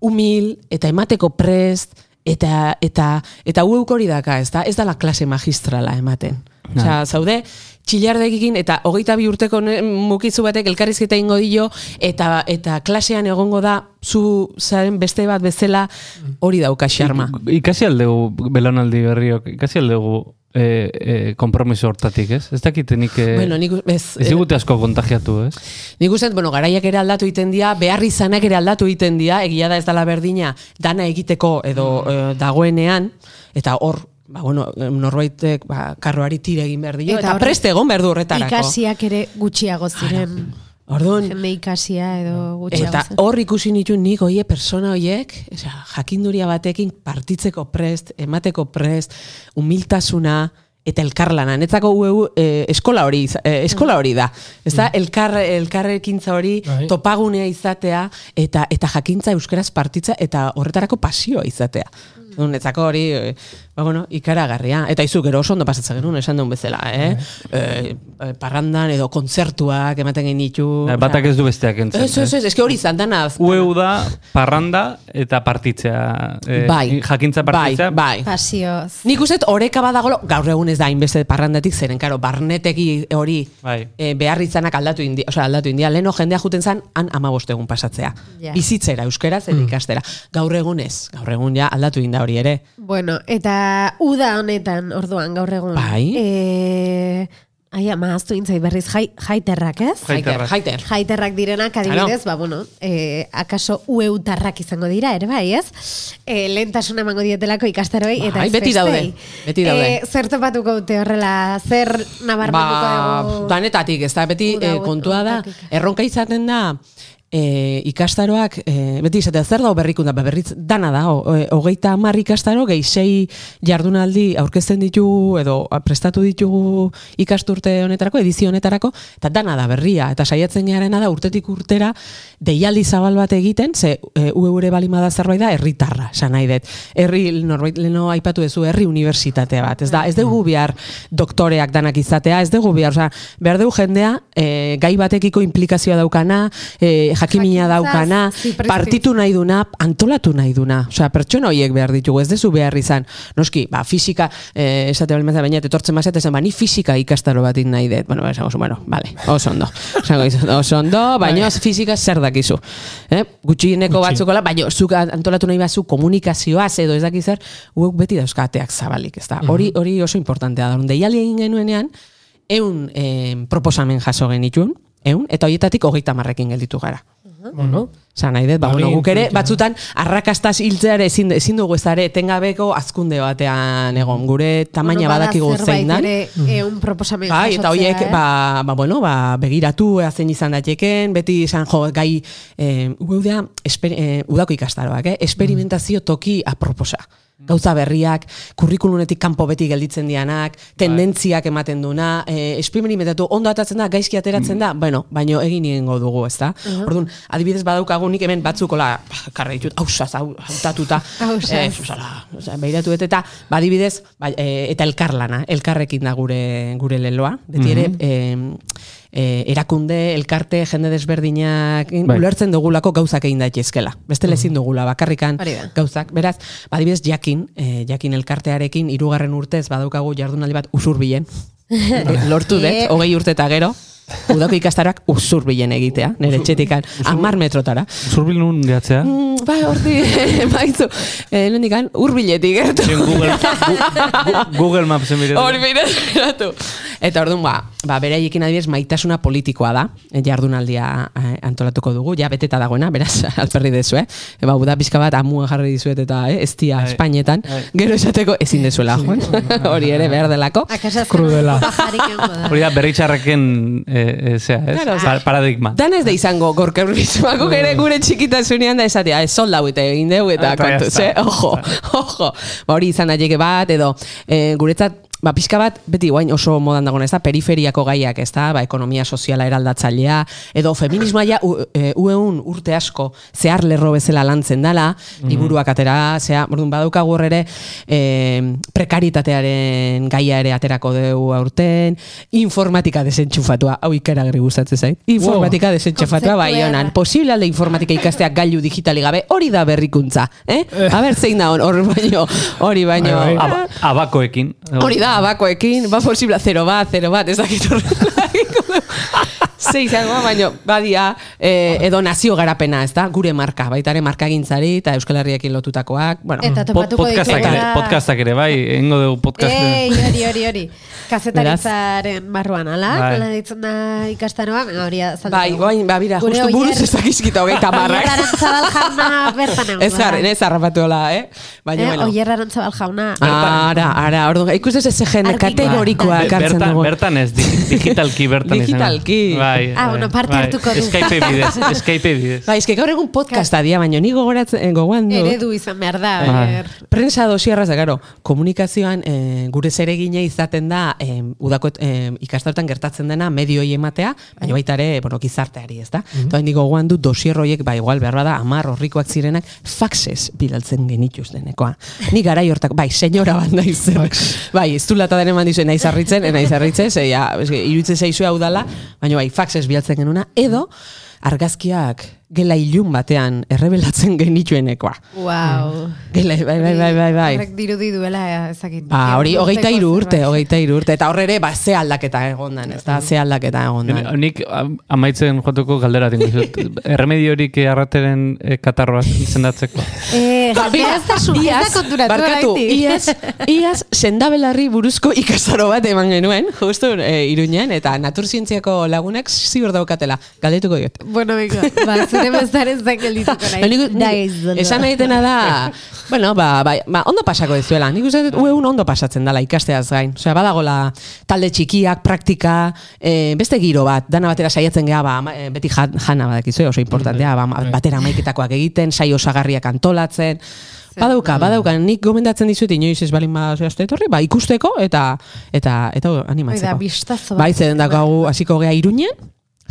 S10: humil, eta emateko prest, eta eta eta ueuk hori daka, ezta? Ez da la klase magistrala ematen. Osea, zaude, txillardekin eta hogeita bi urteko mukizu batek elkarrizketa ingo dio eta eta klasean egongo da zu zaren beste bat bezala hori dauka xarma.
S3: Ikasi aldegu belaunaldi berriok, ikasi aldegu eh, eh, kompromiso hortatik, ez? Ez dakitenik... Eh,
S10: Bueno, nik ez,
S3: ez digute asko kontagiatu, ez?
S10: Nik uste, dut, bueno, garaiak ere aldatu egiten dira, behar izanak ere aldatu egiten dira, egia da ez dala berdina, dana egiteko edo eh, dagoenean, eta hor, ba, bueno, norbaitek ba, karroari tire egin behar dio,
S1: Eta
S10: eta, preste egon behar du horretarako.
S1: Ikasiak ere gutxiago ziren.
S10: Orduan,
S1: Jende ikasia edo gutxiago
S10: Eta
S1: zen.
S10: hor ikusi nitu nik oie persona hoiek, osea, jakinduria batekin partitzeko prest, emateko prest, humiltasuna eta elkarlana. Netzako UEU eh, eskola hori, eh, eskola hori da. Ez da, elkar, elkarrekintza hori
S4: Bai.
S10: topagunea izatea eta eta jakintza euskaraz partitza eta horretarako pasioa izatea. Mm. Netzako hori, eh, ba, bueno, ikaragarria. Eta izu, gero oso ondo pasatzen genuen, esan duen bezala, eh? eh? eh, parrandan edo kontzertuak ematen genitu.
S3: Eh, Batak ez du besteak entzen.
S10: Ez, ez, ez, ez, hori izan dana.
S3: UEU da parranda eta partitzea. Eh,
S10: Bai.
S3: Jakintza partitzea.
S10: Bai, bai.
S1: Pasioz.
S10: Nik uste dut oreka badagolo, gaur egun ez da hainbeste parrandatik zeren, karo, barneteki hori
S3: Bai.
S10: e, behar izanak aldatu india, osea, aldatu india. Leno jendea juten zan, han amabost egun pasatzea.
S1: Ja.
S10: Bizitzera, euskeraz, eta ikastera. Gaur egun ez, gaur egun ja aldatu inda hori ere.
S1: Bueno, eta uda honetan, orduan, gaur egun.
S10: Bai.
S1: E, ai, ama, aztu intzai berriz, jai, jaiterrak, ez?
S10: Jaiter, jaiter.
S1: Jaiterrak direnak adibidez, ba, bueno, e, akaso ueutarrak izango dira, ere bai, ez? E, lehentasuna emango dietelako ikastaroei eta
S10: Bai,
S1: ez
S10: beti daude, beti daude.
S1: E, zer topatuko dute horrela, zer nabarmenduko
S10: Ba,
S1: dugu?
S10: danetatik, ez da, beti eh, kontua da, erronka izaten da, e, ikastaroak, e, beti izatea, zer dago berrikunda, ba, berriz, dana da, o, e, hogeita hamar ikastaro, gehi sei jardunaldi aurkezten ditugu, edo prestatu ditugu ikasturte honetarako, edizio honetarako, eta dana da berria, eta saiatzen geharena da urtetik urtera, deialdi zabal bat egiten, ze e, ueure balima da zerbait da, herritarra, esan nahi dut. Herri, norbait leno aipatu duzu, herri unibertsitate bat, ez da, ez dugu behar doktoreak danak izatea, ez dugu behar, osea, behar dugu jendea, e, gai batekiko implikazioa daukana, e, jakimina daukana, partitu nahi duna, antolatu nahi duna. Osea, pertsona horiek behar ditugu, ez dezu behar izan. Noski, ba, fisika, eh, esate bali baina etortzen mazet, esan, ba, ni fisika ikastaro batin nahi dut. Bueno, ba, esango zu, bueno, vale, oso ondo. Oso ondo, baina fisika zer dakizu. Eh? Gutxieneko
S4: Gutxi.
S10: batzukola, baina zuk antolatu nahi bazu komunikazioaz edo ez dakiz zer, uek beti dauzkateak zabalik, ez da. Hori, hori oso importantea da. Deialdi egin genuenean, eun eh, proposamen jaso genitun, eun, eta horietatik hogeita marrekin gelditu gara.
S4: Bueno,
S10: Zan nahi dut, ba,
S4: Hori
S10: bueno, guk ere, batzutan, arrakastaz hiltzea ere ezin, ezin dugu ez ere etengabeko azkunde batean egon. Gure tamaina
S1: bada
S10: badakigu zein dan.
S1: ere eun proposamen
S10: Bai, eta horiek,
S1: eh?
S10: ba, ba, bueno, ba, begiratu zein izan daiteken, beti izan jo, gai, eh, eh, udako ikastaroak, eh? esperimentazio toki aproposa. Gauza berriak, kurrikulunetik kanpo beti gelditzen dianak, tendentziak ematen duna, eh, esperimentatu ondo atatzen da, gaizki ateratzen da, bueno, baino egin egingo dugu, ezta? Orduan, adibidez badaukagu nik hemen batzukola, karra ditut, hausaz, hau- hautatuta, osala, osea, behiratu eta badibidez, ba, e, eta elkarlana, elkarrekin da gure gure leloa. Beti ere, e, e, erakunde, elkarte, jende desberdinak
S3: Bai.
S10: ulertzen dugulako gauzak egin daitezkela. Beste lezin dugula, bakarrikan gauzak. Beraz, badibidez, jakin, e, jakin elkartearekin, hirugarren urtez badaukagu jardunaldi bat usurbilen. Lortu dut,
S1: Eh.
S10: hogei urte eta gero, udako ikastaroak usurbilen egitea, nire etxetikan, amar metrotara.
S3: Zurbil nun gehatzea?
S10: Mm, Ba, horti, baizu, eh, nondikan, urbiletik gertu.
S3: Google, Google bire.
S10: Hori begiratu. Eta orduan, ba, ba beraiekin adibidez maitasuna politikoa da, eh, jardunaldia eh, antolatuko dugu, ja beteta dagoena, beraz, alperri dezu, eh? E, ba, uda pizka bat amua jarri dizuet eta, eh, ez dia
S3: Ai,
S10: Espainetan,
S3: ai.
S10: gero esateko ezin dezuela, joan. Hori ere behar delako.
S4: Krudela.
S1: da.
S3: Hori da berritxarreken e, e, zea, ez?
S10: Claro,
S3: Pa- paradigma.
S10: Dan ez da izango gorka urbizuak ere gure txikitasunean da esatea, ez solda eta egin dugu eta
S3: Eta ya
S10: kontu,
S3: está.
S10: ze, ojo, ojo. Ba, hori izan daileke bat, edo e, guretzat, ba, pixka bat, beti guain oso modan dagoen, ez da, periferiako gaiak, ez da, ba, ekonomia soziala eraldatzailea, edo feminismoa ja, u, e, ueun urte asko zehar lerro bezala lantzen dala, liburuak atera, zea, orduan badaukagu hor ere, e, prekaritatearen gaia ere aterako dugu aurten, informatika desentxufatua, hau ikaragarri gustatzen zait, informatika wow. desentxufatua bai honan, posible alde informatika ikasteak gailu digitali gabe, hori da berrikuntza, eh? A ber, zein da hon, hor baino, hori baino,
S4: Bai, bai.
S3: Aba, abakoekin.
S10: hori da, abakoekin, ba posible, zero bat, zero bat, ez dakit horrela. Ze izango, baino, badia, eh, edo nazio garapena, ez da, gure marka, baita ere markagintzari eta Euskal Herriakin lotutakoak, bueno,
S1: Eta
S3: Pod,
S1: topatuko
S3: podcastak, ere, podcastak ere, bai, egingo dugu podcast.
S1: Ei, hori, hori, hori. Kazetaritzaren barruan, ala?
S3: Bai.
S1: Nola ditzen da ikastaroa? Hori azaldu.
S10: Bai, goain, ba, bira, justu buruz ez dakizkita hogeita marrak.
S1: Oier Arantzabal jauna bertan egon.
S10: Ez gar, ez harrapatu hola, eh? Baina,
S1: Eh,
S10: bueno.
S1: Oier Arantzabal jauna.
S10: Ara, ara, orduan, ikusten ez egen kategorikoa ekartzen
S3: bertan,
S10: dugu.
S3: bertan ez, dig- digitalki bertan izango.
S10: Digitalki.
S3: Bai,
S1: Ah, bueno, parte
S3: bai.
S1: hartuko du.
S3: Skype bidez, Skype bidez.
S10: Bai, eske gaur egun podcasta dia, baina ni gogoratzen gogoan dut.
S1: Eredu izan behar da.
S3: Bai.
S10: Prensa dosierraz da, garo, komunikazioan e, gure zeregina izaten da e, udako e, ikastarotan gertatzen dena medioi ematea, baina baita ere, bueno, gizarteari, ez da? Mm -hmm. Eta gogoan du dosier horiek, ba, igual behar bada, amar horrikoak zirenak, faxes bidaltzen genituz denekoa. Ni garai hortako, bai, senyora bat naiz. bai, ez du lata den eman dizuen, naiz harritzen, naiz harritzen, ze, ja, eske, iruditzen zaizue hau dala, baina bai, faxes bidaltzen genuna, edo, argazkiak gela ilun batean errebelatzen genituenekoa.
S1: Wow.
S10: Gela, bai, bai, bai, bai, bai.
S1: Horrek dirudi duela ezakit.
S10: Ba, hori, hogeita hiru urte, hogeita hiru urte. Eta horre ere, ba, ze aldaketa egondan, ez da, ze aldaketa egondan.
S3: Nik am- amaitzen joatuko galdera dizut. Erremediorik arrateren e, katarroa izendatzeko.
S1: Eh,
S10: Ba,
S1: ez da ez konturatu
S10: barkatu, iaz, iaz sendabelarri buruzko ikastaro bat eman genuen, justu e, iruñan, eta naturzientziako lagunak ziur daukatela, galdetuko diot.
S1: Bueno, venga, ba, zure bezaren zain geldituko nahi.
S10: Ba, nik- nik- esan egitena da, bueno, ba, ba, ba, ondo pasako dizuela. Nik uste dut, ueun ondo pasatzen dela ikasteaz gain. Osea, badagola talde txikiak, praktika, eh, beste giro bat, dana batera saiatzen geha, ba, eh, beti jan, jana badakizu, oso importantea, ba, ma- batera maiketakoak egiten, sai osagarriak antolatzen, Badauka, badauka, nik gomendatzen dizut inoiz ez balin ba, zehazte etorri, ba, ikusteko eta eta eta animatzeko.
S1: Oida, bistazo bat.
S10: Bai, zeden dakagu hasiko gea iruñen,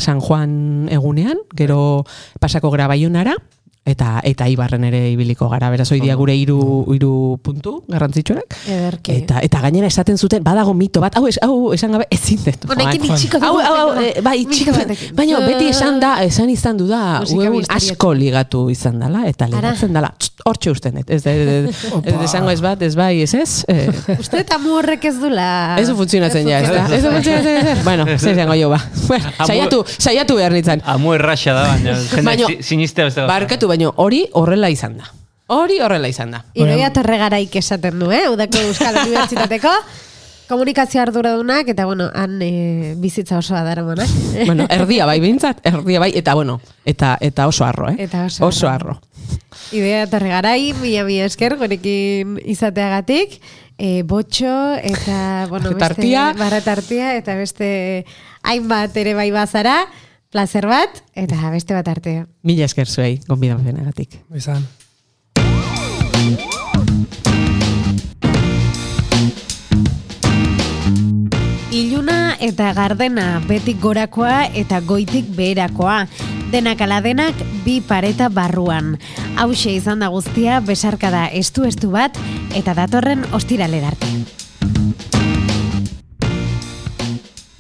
S10: San Juan egunean, gero pasako gera baiunara, eta eta ibarren ere ibiliko gara. Beraz, hoi dia gure hiru hiru puntu garrantzitsuenak.
S1: Ederki.
S10: Eta, eta gainera esaten zuten, badago mito bat, hau, es, hau esan gabe ezin dut.
S1: Honekin itxiko
S10: Hau, hau, eh, bai, itxiko,
S1: batekin.
S10: baina beti esan da, esan izan du da, asko ligatu izan dela, eta ligatzen dela, hortxe usten, dut. ez, esango ez bat, ez bai, ez ez, eh,
S1: Uste eta mu horrek ez dula...
S10: Ez du funtzionatzen ja, ez da? Ez du funtzionatzen? Bueno, zer zango jo, ba. Bueno, saiatu, saiatu behar nintzen.
S3: Amu erraxa da, baina si- sinistea beste.
S10: Barkatu, baino, hori horrela izan da. Hori horrela izan da.
S1: Iroia torregaraik esaten du, eh? Udako Euskal Unibertsitateko komunikazio arduradunak, eta bueno, han e, bizitza osoa daramanak.
S10: bueno, erdia bai bintzat, erdia bai, eta bueno, eta eta oso arro, eh?
S1: Eta oso
S10: oso
S1: arro. Idea torregarai, mila mila esker, gurekin izateagatik, e, botxo, eta, bueno, beste, barretartia, eta beste hainbat ere bai bazara, placer bat, eta beste bat arte.
S10: Mila esker zuei, gonbidapenagatik.
S4: Izan.
S1: Iluna eta gardena betik gorakoa eta goitik beherakoa. Denak ala denak bi pareta barruan. Hauxe izan da guztia besarkada estu-estu bat eta datorren ostiralera arte.